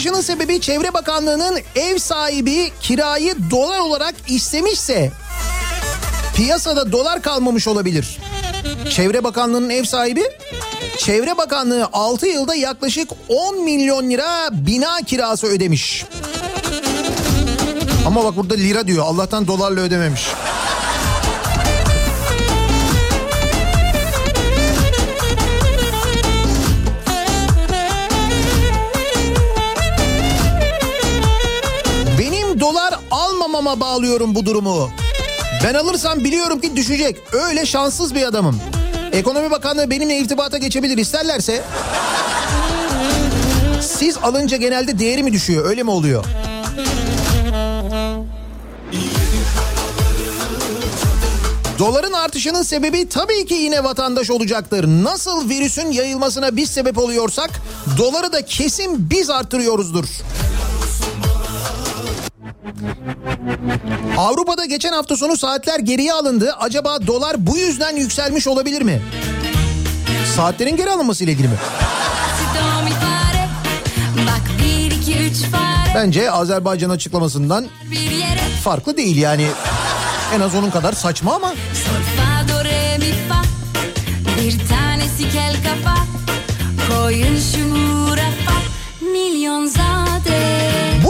Speaker 1: Artışının sebebi Çevre Bakanlığı'nın ev sahibi kirayı dolar olarak istemişse piyasada dolar kalmamış olabilir. Çevre Bakanlığı'nın ev sahibi Çevre Bakanlığı 6 yılda yaklaşık 10 milyon lira bina kirası ödemiş. Ama bak burada lira diyor. Allah'tan dolarla ödememiş. Almamama bağlıyorum bu durumu. Ben alırsam biliyorum ki düşecek. Öyle şanssız bir adamım. Ekonomi Bakanlığı benimle irtibata geçebilir isterlerse. Siz alınca genelde değeri mi düşüyor? Öyle mi oluyor? Doların artışının sebebi tabii ki yine vatandaş olacaktır. Nasıl virüsün yayılmasına biz sebep oluyorsak doları da kesin biz arttırıyoruzdur. Avrupa'da geçen hafta sonu saatler geriye alındı. Acaba dolar bu yüzden yükselmiş olabilir mi? Saatlerin geri alınması ile ilgili mi? Bence Azerbaycan açıklamasından farklı değil yani. En az onun kadar saçma ama
Speaker 7: Bir tanesi kel kafa Koyun şu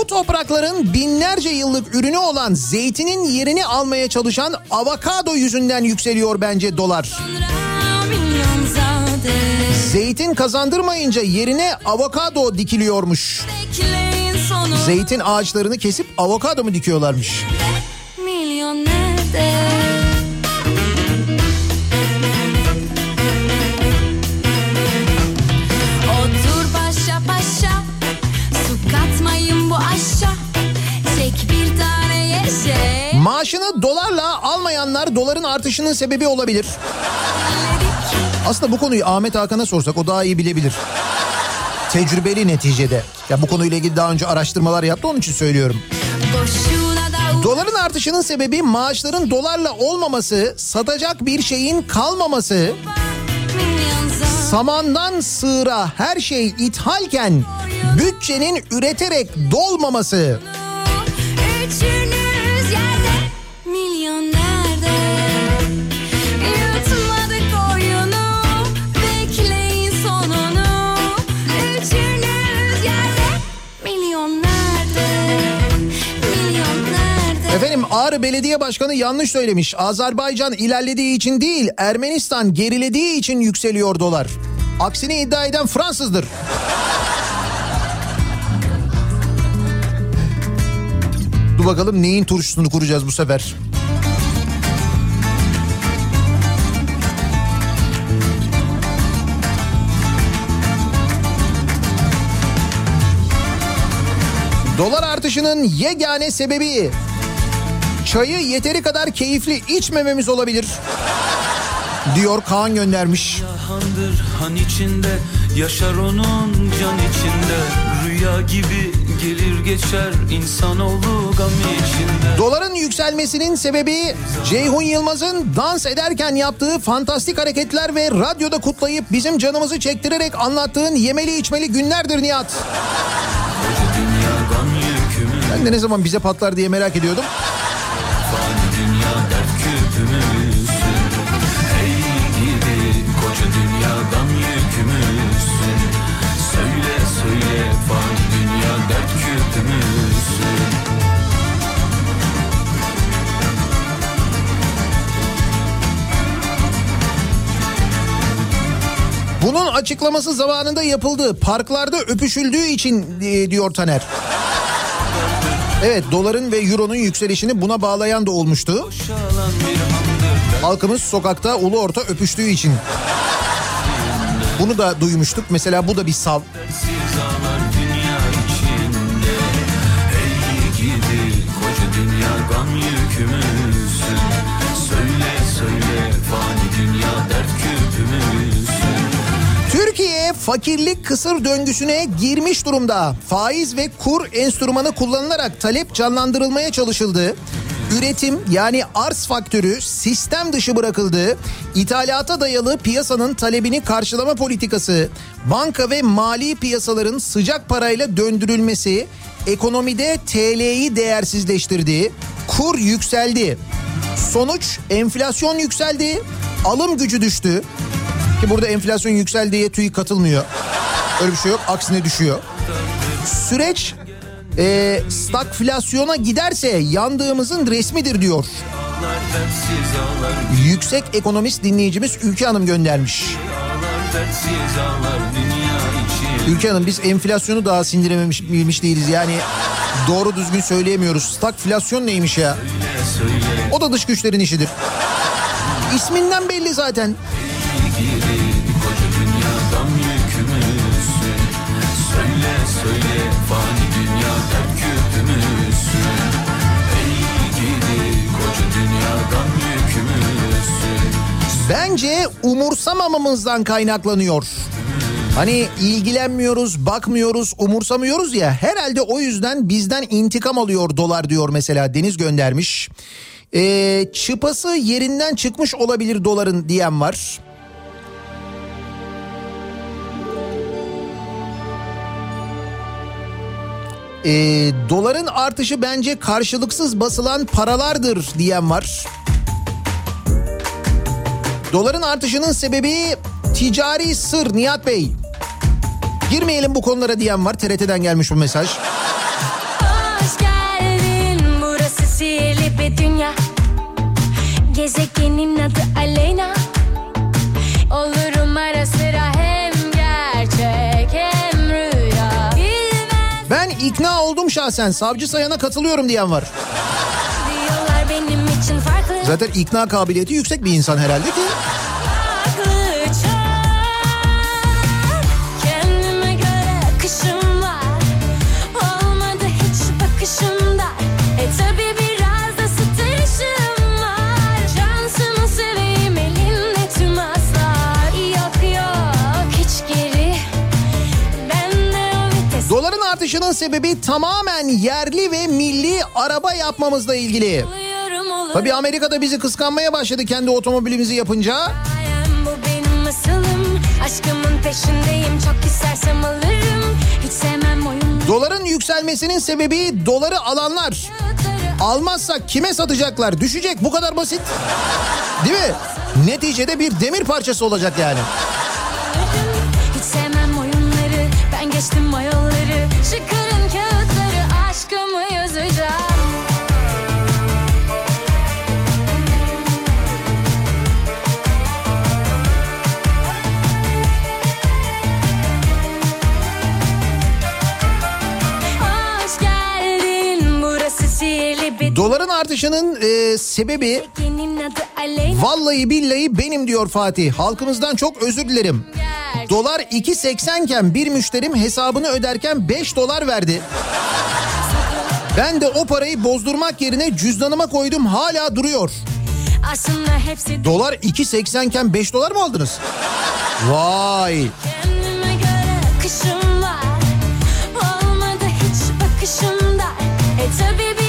Speaker 1: bu toprakların binlerce yıllık ürünü olan zeytinin yerini almaya çalışan avokado yüzünden yükseliyor bence dolar. Zeytin kazandırmayınca yerine avokado dikiliyormuş. Zeytin ağaçlarını kesip avokado mu dikiyorlarmış?
Speaker 7: Milyon
Speaker 1: Maaşını dolarla almayanlar doların artışının sebebi olabilir. Aslında bu konuyu Ahmet Hakan'a sorsak o daha iyi bilebilir. Tecrübeli neticede. Ya bu konuyla ilgili daha önce araştırmalar yaptı onun için söylüyorum. Doların artışının sebebi maaşların dolarla olmaması, satacak bir şeyin kalmaması, samandan sığıra her şey ithalken bütçenin üreterek dolmaması. Ağrı Belediye Başkanı yanlış söylemiş. Azerbaycan ilerlediği için değil, Ermenistan gerilediği için yükseliyor dolar. Aksini iddia eden Fransızdır. Dur bakalım neyin turşusunu kuracağız bu sefer. Dolar artışının yegane sebebi çayı yeteri kadar keyifli içmememiz olabilir. Diyor Kaan göndermiş.
Speaker 10: Handır han içinde yaşar onun can içinde Rüya gibi gelir geçer insanoğlu gam içinde
Speaker 1: Doların yükselmesinin sebebi Ceyhun Yılmaz'ın dans ederken yaptığı fantastik hareketler ve radyoda kutlayıp bizim canımızı çektirerek anlattığın yemeli içmeli günlerdir Nihat. Ben de ne zaman bize patlar diye merak ediyordum.
Speaker 10: Küpümüzsün
Speaker 1: Bunun açıklaması zamanında yapıldı. Parklarda öpüşüldüğü için e, diyor Taner. Evet doların ve euronun yükselişini buna bağlayan da olmuştu. Halkımız sokakta ulu orta öpüştüğü için. Bunu da duymuştuk. Mesela bu da bir sav. Fakirlik kısır döngüsüne girmiş durumda. Faiz ve kur enstrümanı kullanılarak talep canlandırılmaya çalışıldı. Üretim yani arz faktörü sistem dışı bırakıldı. İthalata dayalı piyasanın talebini karşılama politikası, banka ve mali piyasaların sıcak parayla döndürülmesi ekonomide TL'yi değersizleştirdi. Kur yükseldi. Sonuç enflasyon yükseldi, alım gücü düştü. Ki burada enflasyon yükseldi diye TÜİK katılmıyor. Öyle bir şey yok aksine düşüyor. Süreç e, stagflasyona giderse yandığımızın resmidir diyor. Yüksek ekonomist dinleyicimiz Ülke Hanım göndermiş. Ülke Hanım biz enflasyonu daha sindirememiş bilmiş değiliz. Yani doğru düzgün söyleyemiyoruz. Stagflasyon neymiş ya? O da dış güçlerin işidir. İsminden belli zaten. Bence umursamamamızdan kaynaklanıyor. Hani ilgilenmiyoruz, bakmıyoruz, umursamıyoruz ya. Herhalde o yüzden bizden intikam alıyor dolar diyor mesela Deniz göndermiş. Ee, çıpası yerinden çıkmış olabilir doların diyen var. Ee, doların artışı bence karşılıksız basılan paralardır diyen var. Doların artışının sebebi ticari sır Nihat Bey. Girmeyelim bu konulara diyen var. TRT'den gelmiş bu mesaj.
Speaker 7: Hoş geldin burası sihirli bir dünya Gezegenin adı Aleyna
Speaker 1: şahsen. Savcı sayana katılıyorum diyen var. Zaten ikna kabiliyeti yüksek bir insan herhalde ki. Sebebi tamamen yerli ve milli araba yapmamızla ilgili. Tabii Amerika'da bizi kıskanmaya başladı kendi otomobilimizi yapınca. Doların yükselmesinin sebebi doları alanlar. Almazsak kime satacaklar? Düşecek bu kadar basit. Değil mi? Neticede bir demir parçası olacak yani.
Speaker 5: Hiç sevmem oyunları. Ben geçtim mayolları. Çıkarın kağıtları.
Speaker 1: Doların artışının e, sebebi vallahi billahi benim diyor Fatih. Halkımızdan çok özür dilerim. Dolar 2.80 iken bir müşterim hesabını öderken 5 dolar verdi. Ben de o parayı bozdurmak yerine cüzdanıma koydum hala duruyor. Dolar 2.80 iken 5 dolar mı aldınız? Vay.
Speaker 5: göre var. Olmadı hiç bakışımda. E tabi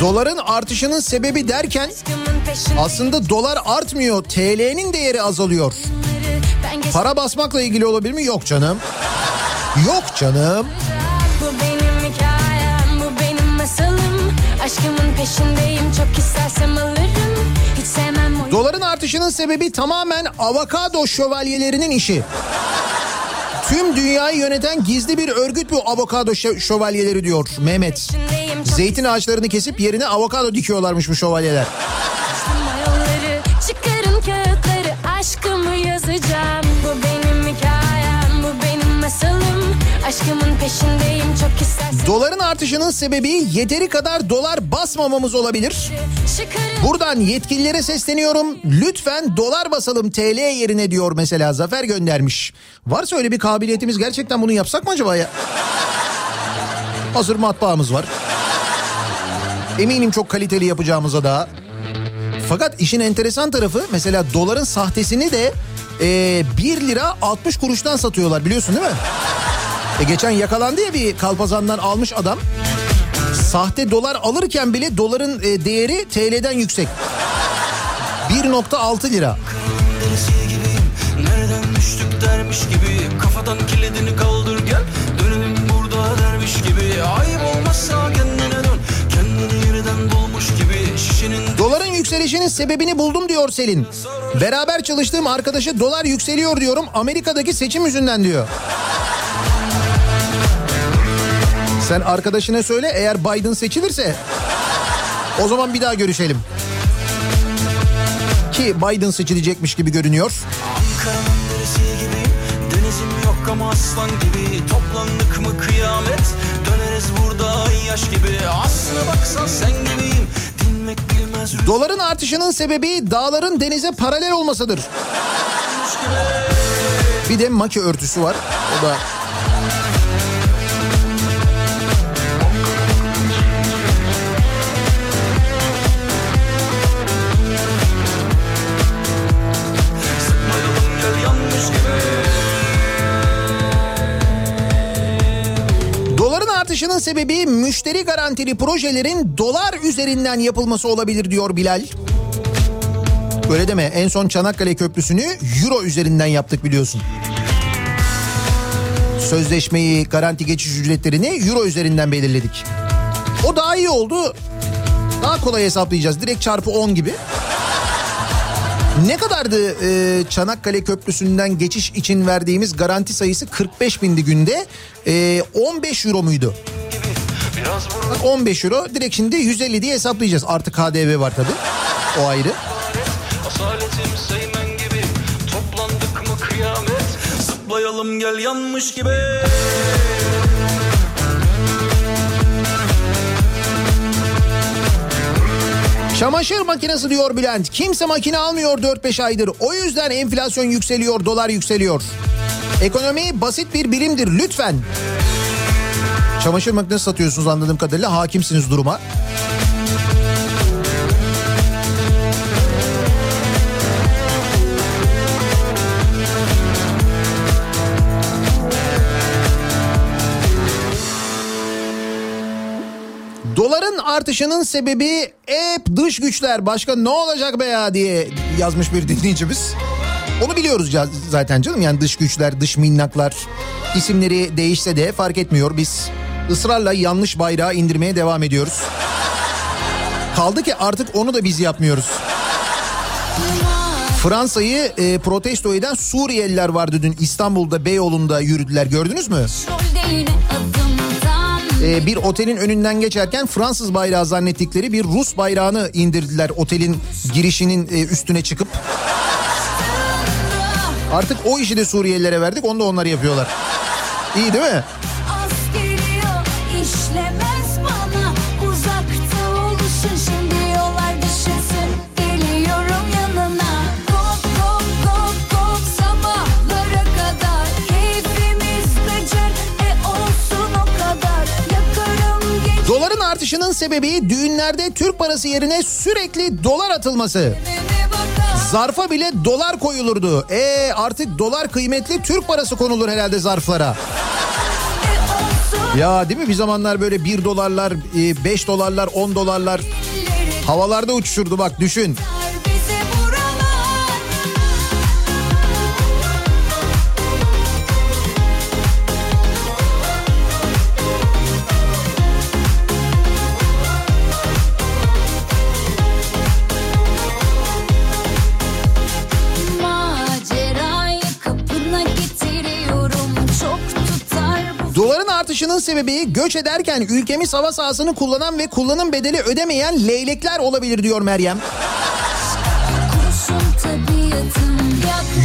Speaker 1: Doların artışının sebebi derken aslında dolar artmıyor. TL'nin değeri azalıyor. Para basmakla ilgili olabilir mi? Yok canım. Yok canım.
Speaker 5: Bu benim hikayem, bu benim masalım. Aşkımın peşindeyim, çok istersem alırım. Hiç sevmem.
Speaker 1: Doların artışının sebebi tamamen avokado şövalyelerinin işi. Tüm dünyayı yöneten gizli bir örgüt bu avokado şö- şövalyeleri diyor Mehmet.
Speaker 5: peşindeyim, çok
Speaker 1: Zeytin ağaçlarını kesip yerine avokado dikiyorlarmış bu şövalyeler.
Speaker 5: Çıkarın kağıtları, aşkımı yazacağım. Bu benim hikayem, bu benim masalım. Aşkımın peşindeyim, çok istersem.
Speaker 1: Doların artışının sebebi yeteri kadar dolar basmamamız olabilir. Buradan yetkililere sesleniyorum. Lütfen dolar basalım TL yerine diyor mesela Zafer göndermiş. Varsa öyle bir kabiliyetimiz gerçekten bunu yapsak mı acaba ya? Hazır matbaamız var. Eminim çok kaliteli yapacağımıza da. Fakat işin enteresan tarafı mesela doların sahtesini de e, 1 lira 60 kuruştan satıyorlar biliyorsun değil mi? E geçen yakalandı ya bir kalpazandan almış adam. Sahte dolar alırken bile doların e, değeri TL'den yüksek. 1.6 lira.
Speaker 10: Nereden düştük dermiş gibi Kafadan kilidini kaldır
Speaker 1: yükselişinin sebebini buldum diyor Selin. Beraber çalıştığım arkadaşı dolar yükseliyor diyorum Amerika'daki seçim yüzünden diyor. Sen arkadaşına söyle eğer Biden seçilirse o zaman bir daha görüşelim. Ki Biden seçilecekmiş gibi görünüyor.
Speaker 10: Ama aslan gibi Toplandık mı kıyamet Döneriz burada yaş gibi Aslına baksan sen gibiyim
Speaker 1: Doların artışının sebebi dağların denize paralel olmasıdır. Bir de maki örtüsü var. O da artışının sebebi müşteri garantili projelerin dolar üzerinden yapılması olabilir diyor Bilal. Öyle deme en son Çanakkale Köprüsü'nü euro üzerinden yaptık biliyorsun. Sözleşmeyi, garanti geçiş ücretlerini euro üzerinden belirledik. O daha iyi oldu. Daha kolay hesaplayacağız. Direkt çarpı 10 gibi. Ne kadardı e, Çanakkale Köprüsü'nden geçiş için verdiğimiz garanti sayısı 45 bindi günde. E, 15 euro muydu?
Speaker 10: Biraz vur
Speaker 1: Bak 15 euro direkt şimdi 150 diye hesaplayacağız. Artık KDV var tabii. O ayrı.
Speaker 10: Gibi Toplandık mı kıyamet Zıplayalım gel yanmış gibi
Speaker 1: Çamaşır makinesi diyor Bülent. Kimse makine almıyor 4-5 aydır. O yüzden enflasyon yükseliyor, dolar yükseliyor. Ekonomi basit bir birimdir lütfen. Çamaşır makinesi satıyorsunuz anladığım kadarıyla hakimsiniz duruma. Doların artışının sebebi hep dış güçler. Başka ne olacak be ya diye yazmış bir dinleyicimiz. Onu biliyoruz zaten canım yani dış güçler, dış minnaklar isimleri değişse de fark etmiyor. Biz ısrarla yanlış bayrağı indirmeye devam ediyoruz. Kaldı ki artık onu da biz yapmıyoruz. Fransa'yı e, protesto eden Suriyeliler vardı dün İstanbul'da Beyoğlu'nda yürüdüler gördünüz mü?
Speaker 7: Adımdan
Speaker 1: Ee, bir otelin önünden geçerken Fransız bayrağı zannettikleri bir Rus bayrağını indirdiler otelin girişinin e, üstüne çıkıp. Artık o işi de Suriyelilere verdik onu da onlar yapıyorlar. İyi değil mi? Artışının sebebi düğünlerde Türk parası yerine sürekli dolar atılması. Zarfa bile dolar koyulurdu. E artık dolar kıymetli Türk parası konulur herhalde zarflara.
Speaker 7: e
Speaker 1: Ya değil mi bir zamanlar böyle 1 dolarlar, 5 dolarlar, 10 dolarlar havalarda uçuşurdu bak düşün. Artışının sebebi göç ederken ülkemiz hava sahasını kullanan ve kullanım bedeli ödemeyen leylekler olabilir diyor Meryem.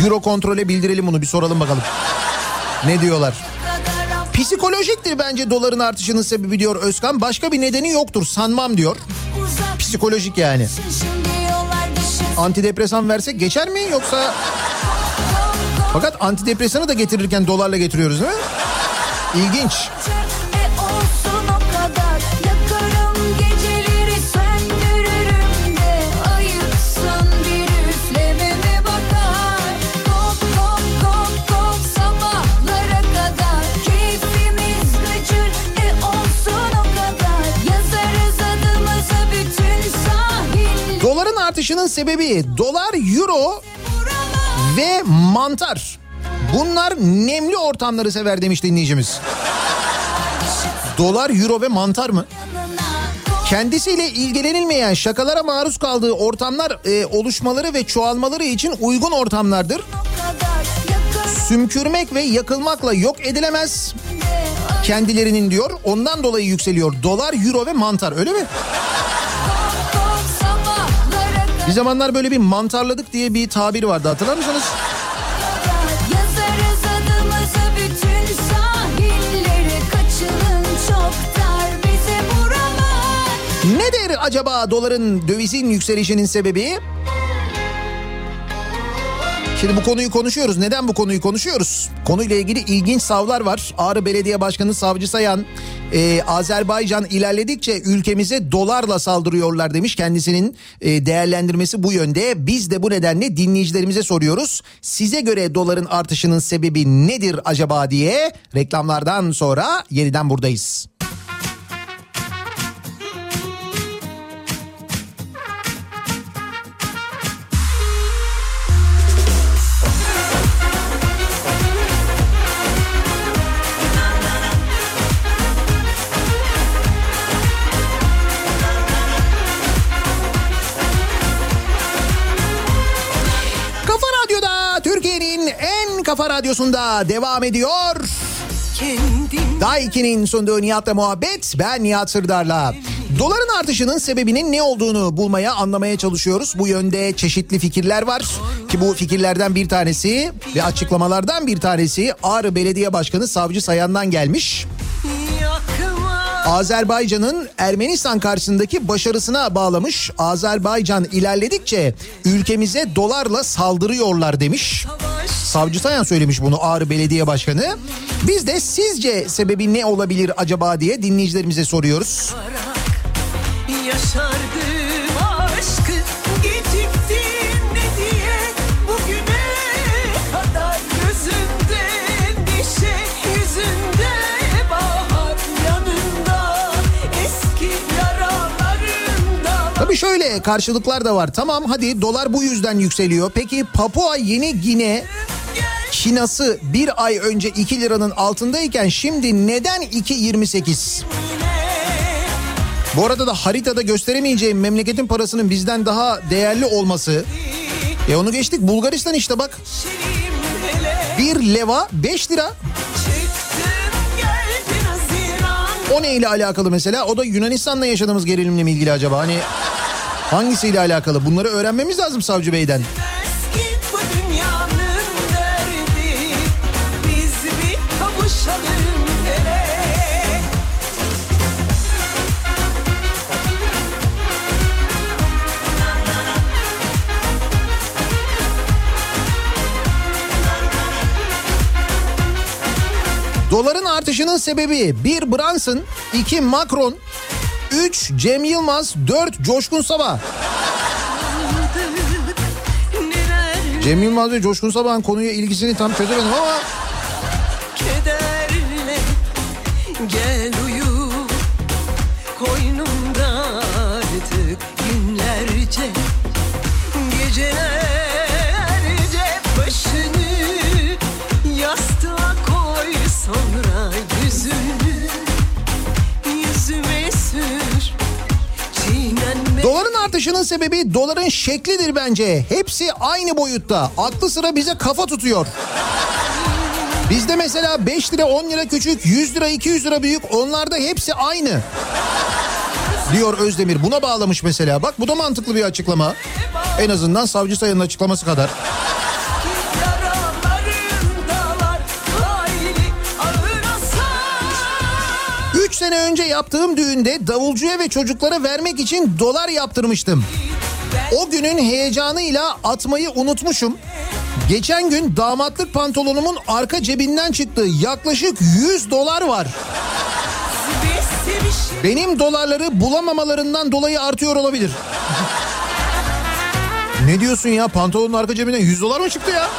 Speaker 1: Euro kontrole bildirelim bunu bir soralım bakalım. Ne diyorlar? Psikolojiktir bence doların artışının sebebi diyor Özkan. Başka bir nedeni yoktur sanmam diyor. Psikolojik yani. Antidepresan versek geçer mi yoksa... Fakat antidepresanı da getirirken dolarla getiriyoruz değil mi? İlginç. Doların artışının sebebi dolar, euro ve mantar. Bunlar nemli ortamları sever demiş dinleyicimiz. Dolar, euro ve mantar mı? Kendisiyle ilgilenilmeyen şakalara maruz kaldığı ortamlar e, oluşmaları ve çoğalmaları için uygun ortamlardır. Sümkürmek ve yakılmakla yok edilemez kendilerinin diyor. Ondan dolayı yükseliyor. Dolar, euro ve mantar öyle mi? Bir zamanlar böyle bir mantarladık diye bir tabir vardı hatırlar mısınız? Acaba doların dövizin yükselişinin sebebi? Şimdi bu konuyu konuşuyoruz. Neden bu konuyu konuşuyoruz? Konuyla ilgili ilginç savlar var. Ağrı Belediye Başkanı Savcı Sayan, e, Azerbaycan ilerledikçe ülkemize dolarla saldırıyorlar demiş. Kendisinin e, değerlendirmesi bu yönde. Biz de bu nedenle dinleyicilerimize soruyoruz. Size göre doların artışının sebebi nedir acaba diye reklamlardan sonra yeniden buradayız. Kafa radyosunda devam ediyor. Daiki'nin sunduğu Nihat'la muhabbet ben Nihat Sırdar'la. Doların artışının sebebinin ne olduğunu bulmaya anlamaya çalışıyoruz. Bu yönde çeşitli fikirler var ki bu fikirlerden bir tanesi ve açıklamalardan bir tanesi Ağrı Belediye Başkanı Savcı Sayan'dan gelmiş. Azerbaycan'ın Ermenistan karşısındaki başarısına bağlamış. Azerbaycan ilerledikçe ülkemize dolarla saldırıyorlar demiş. Savcı Sayan söylemiş bunu Ağrı Belediye Başkanı. Biz de sizce sebebi ne olabilir acaba diye dinleyicilerimize soruyoruz.
Speaker 5: Yaşardım
Speaker 1: Tabii şöyle karşılıklar da var. Tamam hadi dolar bu yüzden yükseliyor. Peki Papua Yeni Gine Şinası bir ay önce 2 liranın altındayken şimdi neden 2.28? Bu arada da haritada gösteremeyeceğim memleketin parasının bizden daha değerli olması. E onu geçtik Bulgaristan işte bak. Bir leva 5 lira.
Speaker 5: geldin Haziran
Speaker 1: O neyle alakalı mesela? O da Yunanistan'la yaşadığımız gerilimle mi ilgili acaba? Hani hangisiyle alakalı? Bunları öğrenmemiz lazım Savcı Bey'den.
Speaker 5: Bir
Speaker 1: Doların artışının sebebi 1 Brunson, 2 Macron, 3 Cem Yılmaz, 4 Coşkun Sabah. Cem Yılmaz ve Coşkun Sabah'ın konuya ilgisini tam çözemedim ama
Speaker 5: Kederle gel uyu Koynumda artık günlerce Gecelerce
Speaker 1: artışının sebebi doların şeklidir bence. Hepsi aynı boyutta. Aklı sıra bize kafa tutuyor. Bizde mesela 5 lira 10 lira küçük 100 lira 200 lira büyük onlarda hepsi aynı. Diyor Özdemir buna bağlamış mesela bak bu da mantıklı bir açıklama. En azından savcı sayının açıklaması kadar. Sene önce yaptığım düğünde davulcuya ve çocuklara vermek için dolar yaptırmıştım. O günün heyecanıyla atmayı unutmuşum. Geçen gün damatlık pantolonumun arka cebinden çıktı. Yaklaşık 100 dolar var. Benim dolarları bulamamalarından dolayı artıyor olabilir. ne diyorsun ya pantolonun arka cebinden 100 dolar mı çıktı ya?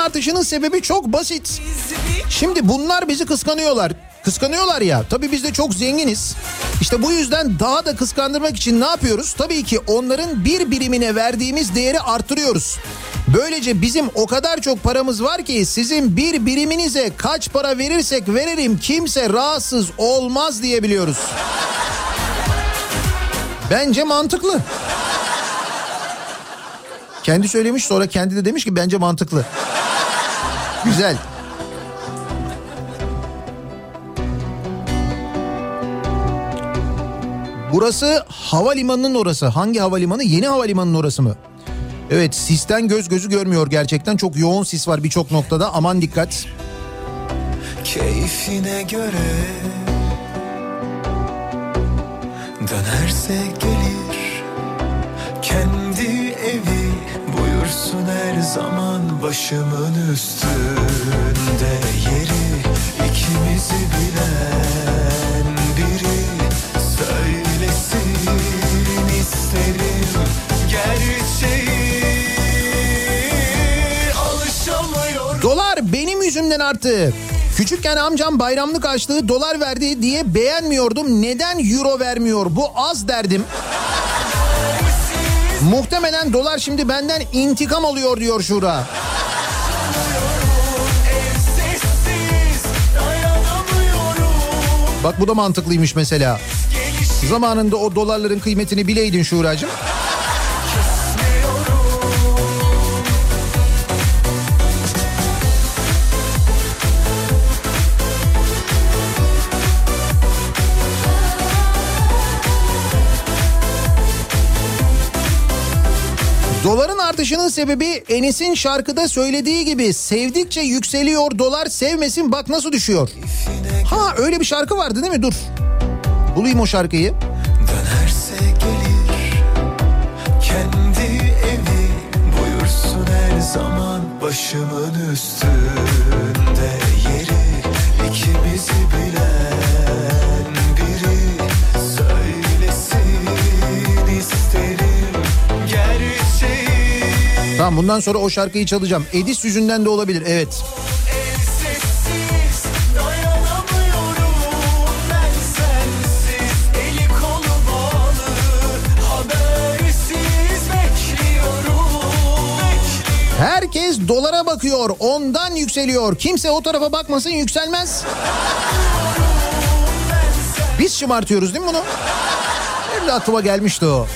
Speaker 1: Artışının sebebi çok basit. Şimdi bunlar bizi kıskanıyorlar. Kıskanıyorlar ya. Tabii biz de çok zenginiz. İşte bu yüzden daha da kıskandırmak için ne yapıyoruz? Tabii ki onların bir birimine verdiğimiz değeri arttırıyoruz. Böylece bizim o kadar çok paramız var ki sizin bir biriminize kaç para verirsek verelim kimse rahatsız olmaz diyebiliyoruz. Bence mantıklı. Kendi söylemiş sonra kendi de demiş ki bence mantıklı. Güzel. Burası havalimanının orası. Hangi havalimanı? Yeni havalimanının orası mı? Evet sisten göz gözü görmüyor gerçekten. Çok yoğun sis var birçok noktada. Aman dikkat.
Speaker 2: Keyfine göre Dönerse gelir Kendi Buyursun her zaman Başımın üstünde Yeri ikimizi bilen biri Söylesin isterim Gerçeği
Speaker 1: Dolar benim yüzümden arttı. Küçükken amcam bayramlık açlığı dolar verdi diye beğenmiyordum. Neden euro vermiyor? Bu az derdim. Muhtemelen dolar şimdi benden intikam alıyor diyor Şura. Bak bu da mantıklıymış mesela. Zamanında o dolarların kıymetini bileydin Şuracığım. Artışının sebebi Enis'in şarkıda söylediği gibi sevdikçe yükseliyor dolar sevmesin bak nasıl düşüyor. Ha öyle bir şarkı vardı değil mi? Dur. Bulayım o şarkıyı.
Speaker 2: Dönerse gelir kendi evi buyursun her zaman başımın üstünde yeri ikimizi bilen
Speaker 1: Tamam bundan sonra o şarkıyı çalacağım. Edis yüzünden de olabilir evet.
Speaker 2: sensiz bağlı bekliyorum
Speaker 1: Herkes dolara bakıyor ondan yükseliyor. Kimse o tarafa bakmasın yükselmez. Biz şımartıyoruz değil mi bunu? Benim de aklıma gelmişti o.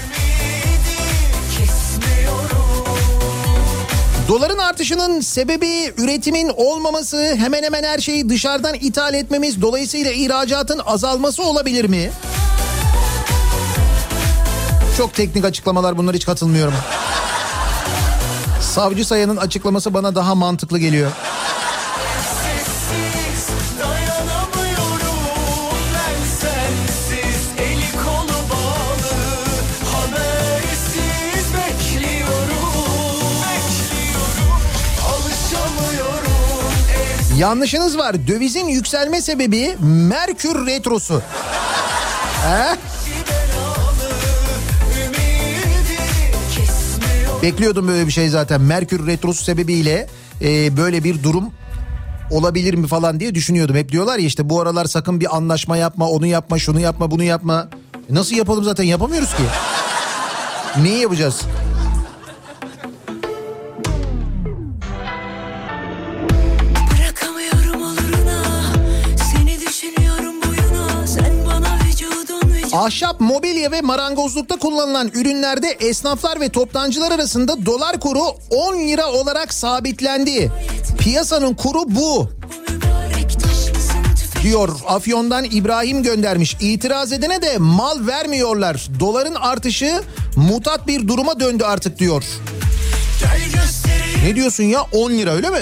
Speaker 1: Doların artışının sebebi üretimin olmaması, hemen hemen her şeyi dışarıdan ithal etmemiz, dolayısıyla ihracatın azalması olabilir mi? Çok teknik açıklamalar bunlar hiç katılmıyorum. Savcı Sayan'ın açıklaması bana daha mantıklı geliyor. Yanlışınız var. Dövizin yükselme sebebi Merkür Retrosu. He? Bekliyordum böyle bir şey zaten. Merkür Retrosu sebebiyle e, böyle bir durum olabilir mi falan diye düşünüyordum. Hep diyorlar ya işte bu aralar sakın bir anlaşma yapma, onu yapma, şunu yapma, bunu yapma. Nasıl yapalım zaten yapamıyoruz ki. Neyi yapacağız? Ahşap, mobilya ve marangozlukta kullanılan ürünlerde esnaflar ve toptancılar arasında dolar kuru 10 lira olarak sabitlendi. Piyasanın kuru bu diyor Afyon'dan İbrahim göndermiş. İtiraz edene de mal vermiyorlar. Doların artışı mutat bir duruma döndü artık diyor. Ne diyorsun ya 10 lira öyle mi?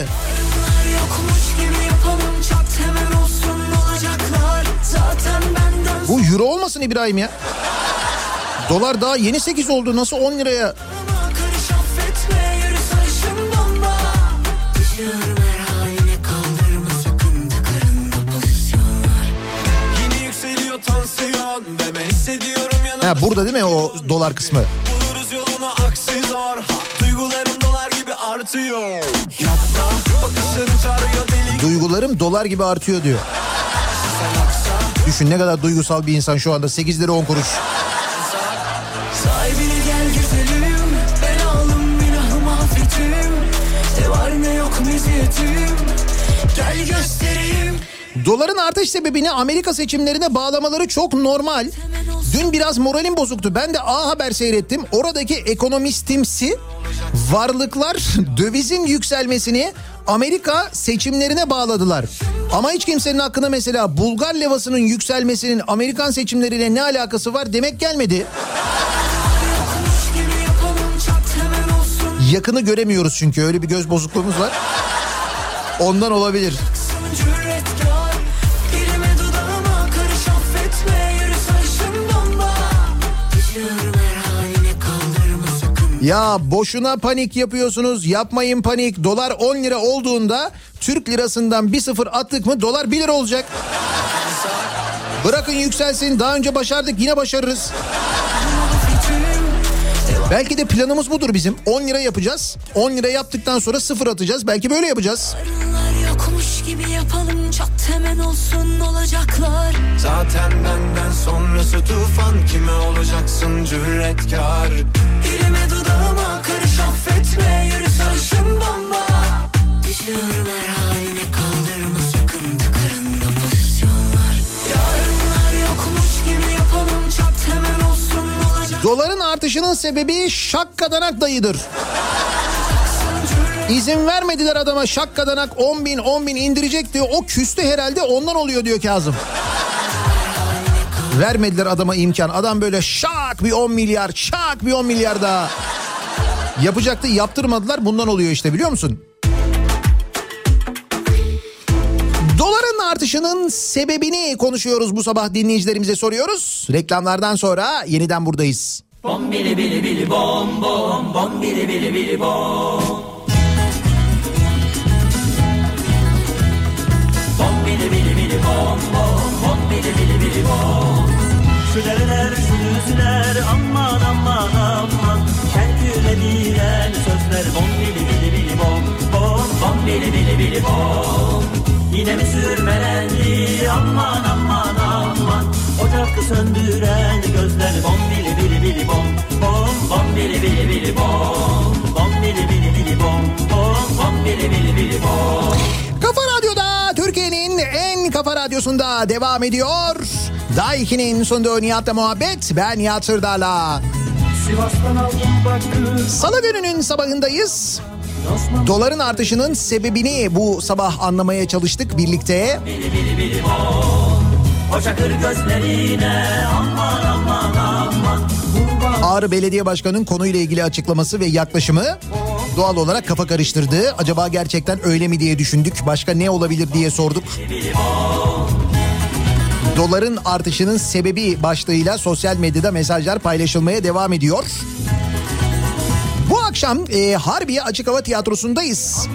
Speaker 1: Bu euro olmasın İbrahim ya. Dolar daha yeni 8 oldu nasıl 10 liraya? Ha burada değil mi o dolar kısmı?
Speaker 2: Buluruz yolunu aksi zor Ha, Duygularım dolar gibi artıyor Yapma bakışların çağırıyor deli
Speaker 1: Duygularım dolar gibi artıyor diyor. Düşün ne kadar duygusal bir insan şu anda 8 lira 10 kuruş.
Speaker 5: Sahibine gel güzelim Ben alım günahım affetim Ne var ne yok meziyetim Gel göstereyim
Speaker 1: Doların artış sebebini Amerika seçimlerine bağlamaları çok normal. Dün biraz moralim bozuktu. Ben de A Haber seyrettim. Oradaki ekonomistimsi varlıklar [LAUGHS] dövizin yükselmesini Amerika seçimlerine bağladılar. Ama hiç kimsenin aklına mesela Bulgar levasının yükselmesinin Amerikan seçimleriyle ne alakası var demek gelmedi. Yakını göremiyoruz çünkü öyle bir göz bozukluğumuz var. Ondan olabilir. Ya boşuna panik yapıyorsunuz. Yapmayın panik. Dolar 10 lira olduğunda Türk lirasından bir sıfır attık mı dolar 1 lira olacak. Bırakın yükselsin. Daha önce başardık yine başarırız. Belki de planımız budur bizim. 10 lira yapacağız. 10 lira yaptıktan sonra sıfır atacağız. Belki böyle yapacağız.
Speaker 5: Yokmuş gibi yapalım. Çat hemen olsun olacaklar.
Speaker 2: Zaten benden sonrası tufan. Kime olacaksın cüretkar?
Speaker 5: Dilime dudağıma karış affetme. Yürü sarışın bomba. Düşüyorum her haline kaldırma. Sakın Takarında pozisyonlar. Yarınlar yokmuş gibi yapalım. Çat hemen olsun olacak
Speaker 1: Doların artışının sebebi şakkadanak dayıdır. İzin vermediler adama şakkadanak 10 bin 10 bin indirecek diyor. O küstü herhalde ondan oluyor diyor Kazım. Vermediler adama imkan. Adam böyle şak bir 10 milyar şak bir 10 milyar daha. Yapacaktı yaptırmadılar bundan oluyor işte biliyor musun? Doların artışının sebebini konuşuyoruz bu sabah dinleyicilerimize soruyoruz. Reklamlardan sonra yeniden buradayız.
Speaker 11: Bom bili bili bili bom bom bom bili bili bili. Bom bom bom bom bili bili bili bom.
Speaker 12: Sülerler sürüsüler aman aman aman Şerkülediler sözler bom bili bili bili bom bom
Speaker 11: Bom bili bili bili bom.
Speaker 12: Yine mi sürmelendi aman aman aman Ocakı söndüren gözler bom bili bili bili bom bom
Speaker 11: Bom bili bili bili bom.
Speaker 12: Bom bili bili bili bom bom
Speaker 11: Bom bili bili bili bom.
Speaker 1: Radyosunda devam ediyor. Daha 2'nin sonunda Nihat'la muhabbet. Ben Nihat Sırdar'la. Salı gününün sabahındayız. Doların artışının sebebini bu sabah anlamaya çalıştık birlikte.
Speaker 11: Bili bili bili. O çakır gözlerine aman aman aman.
Speaker 1: Ağrı Belediye Başkanı'nın konuyla ilgili açıklaması ve yaklaşımı doğal olarak kafa karıştırdı. Acaba gerçekten öyle mi diye düşündük. Başka ne olabilir diye sorduk. Doların artışının sebebi başlığıyla sosyal medyada mesajlar paylaşılmaya devam ediyor. Bu akşam e, Harbiye Açık Hava Tiyatrosu'ndayız.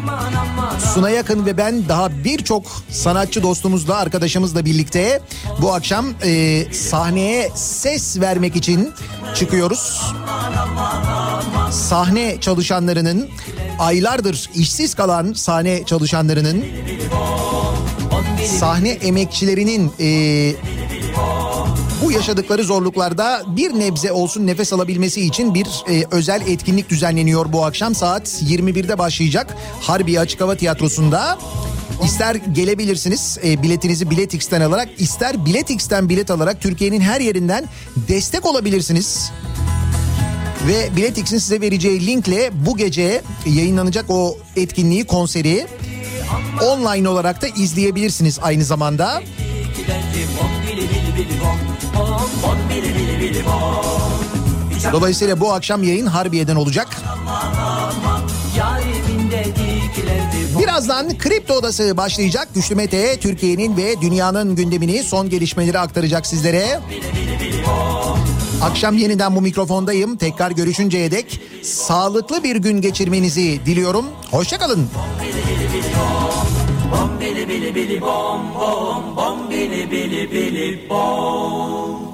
Speaker 1: Suna Yakın ve ben daha birçok sanatçı dostumuzla arkadaşımızla birlikte bu akşam e, sahneye ses vermek için çıkıyoruz. Sahne çalışanlarının aylardır işsiz kalan sahne çalışanlarının sahne emekçilerinin e, bu yaşadıkları zorluklarda bir nebze olsun nefes alabilmesi için bir e, özel etkinlik düzenleniyor bu akşam saat 21'de başlayacak Harbiye Açık Hava Tiyatrosu'nda. İster gelebilirsiniz e, biletinizi Biletix'ten alarak ister Biletix'ten bilet alarak Türkiye'nin her yerinden destek olabilirsiniz. Ve Biletix'in size vereceği linkle bu gece yayınlanacak o etkinliği, konseri online olarak da izleyebilirsiniz aynı zamanda. Dolayısıyla bu akşam yayın Harbiye'den olacak. Birazdan Kripto Odası başlayacak. Güçlü Mete Türkiye'nin ve dünyanın gündemini son gelişmeleri aktaracak sizlere. Akşam yeniden bu mikrofondayım. Tekrar görüşünceye dek sağlıklı bir gün geçirmenizi diliyorum. Hoşçakalın.
Speaker 11: Bili bili bom bom bom bili bili bili bom.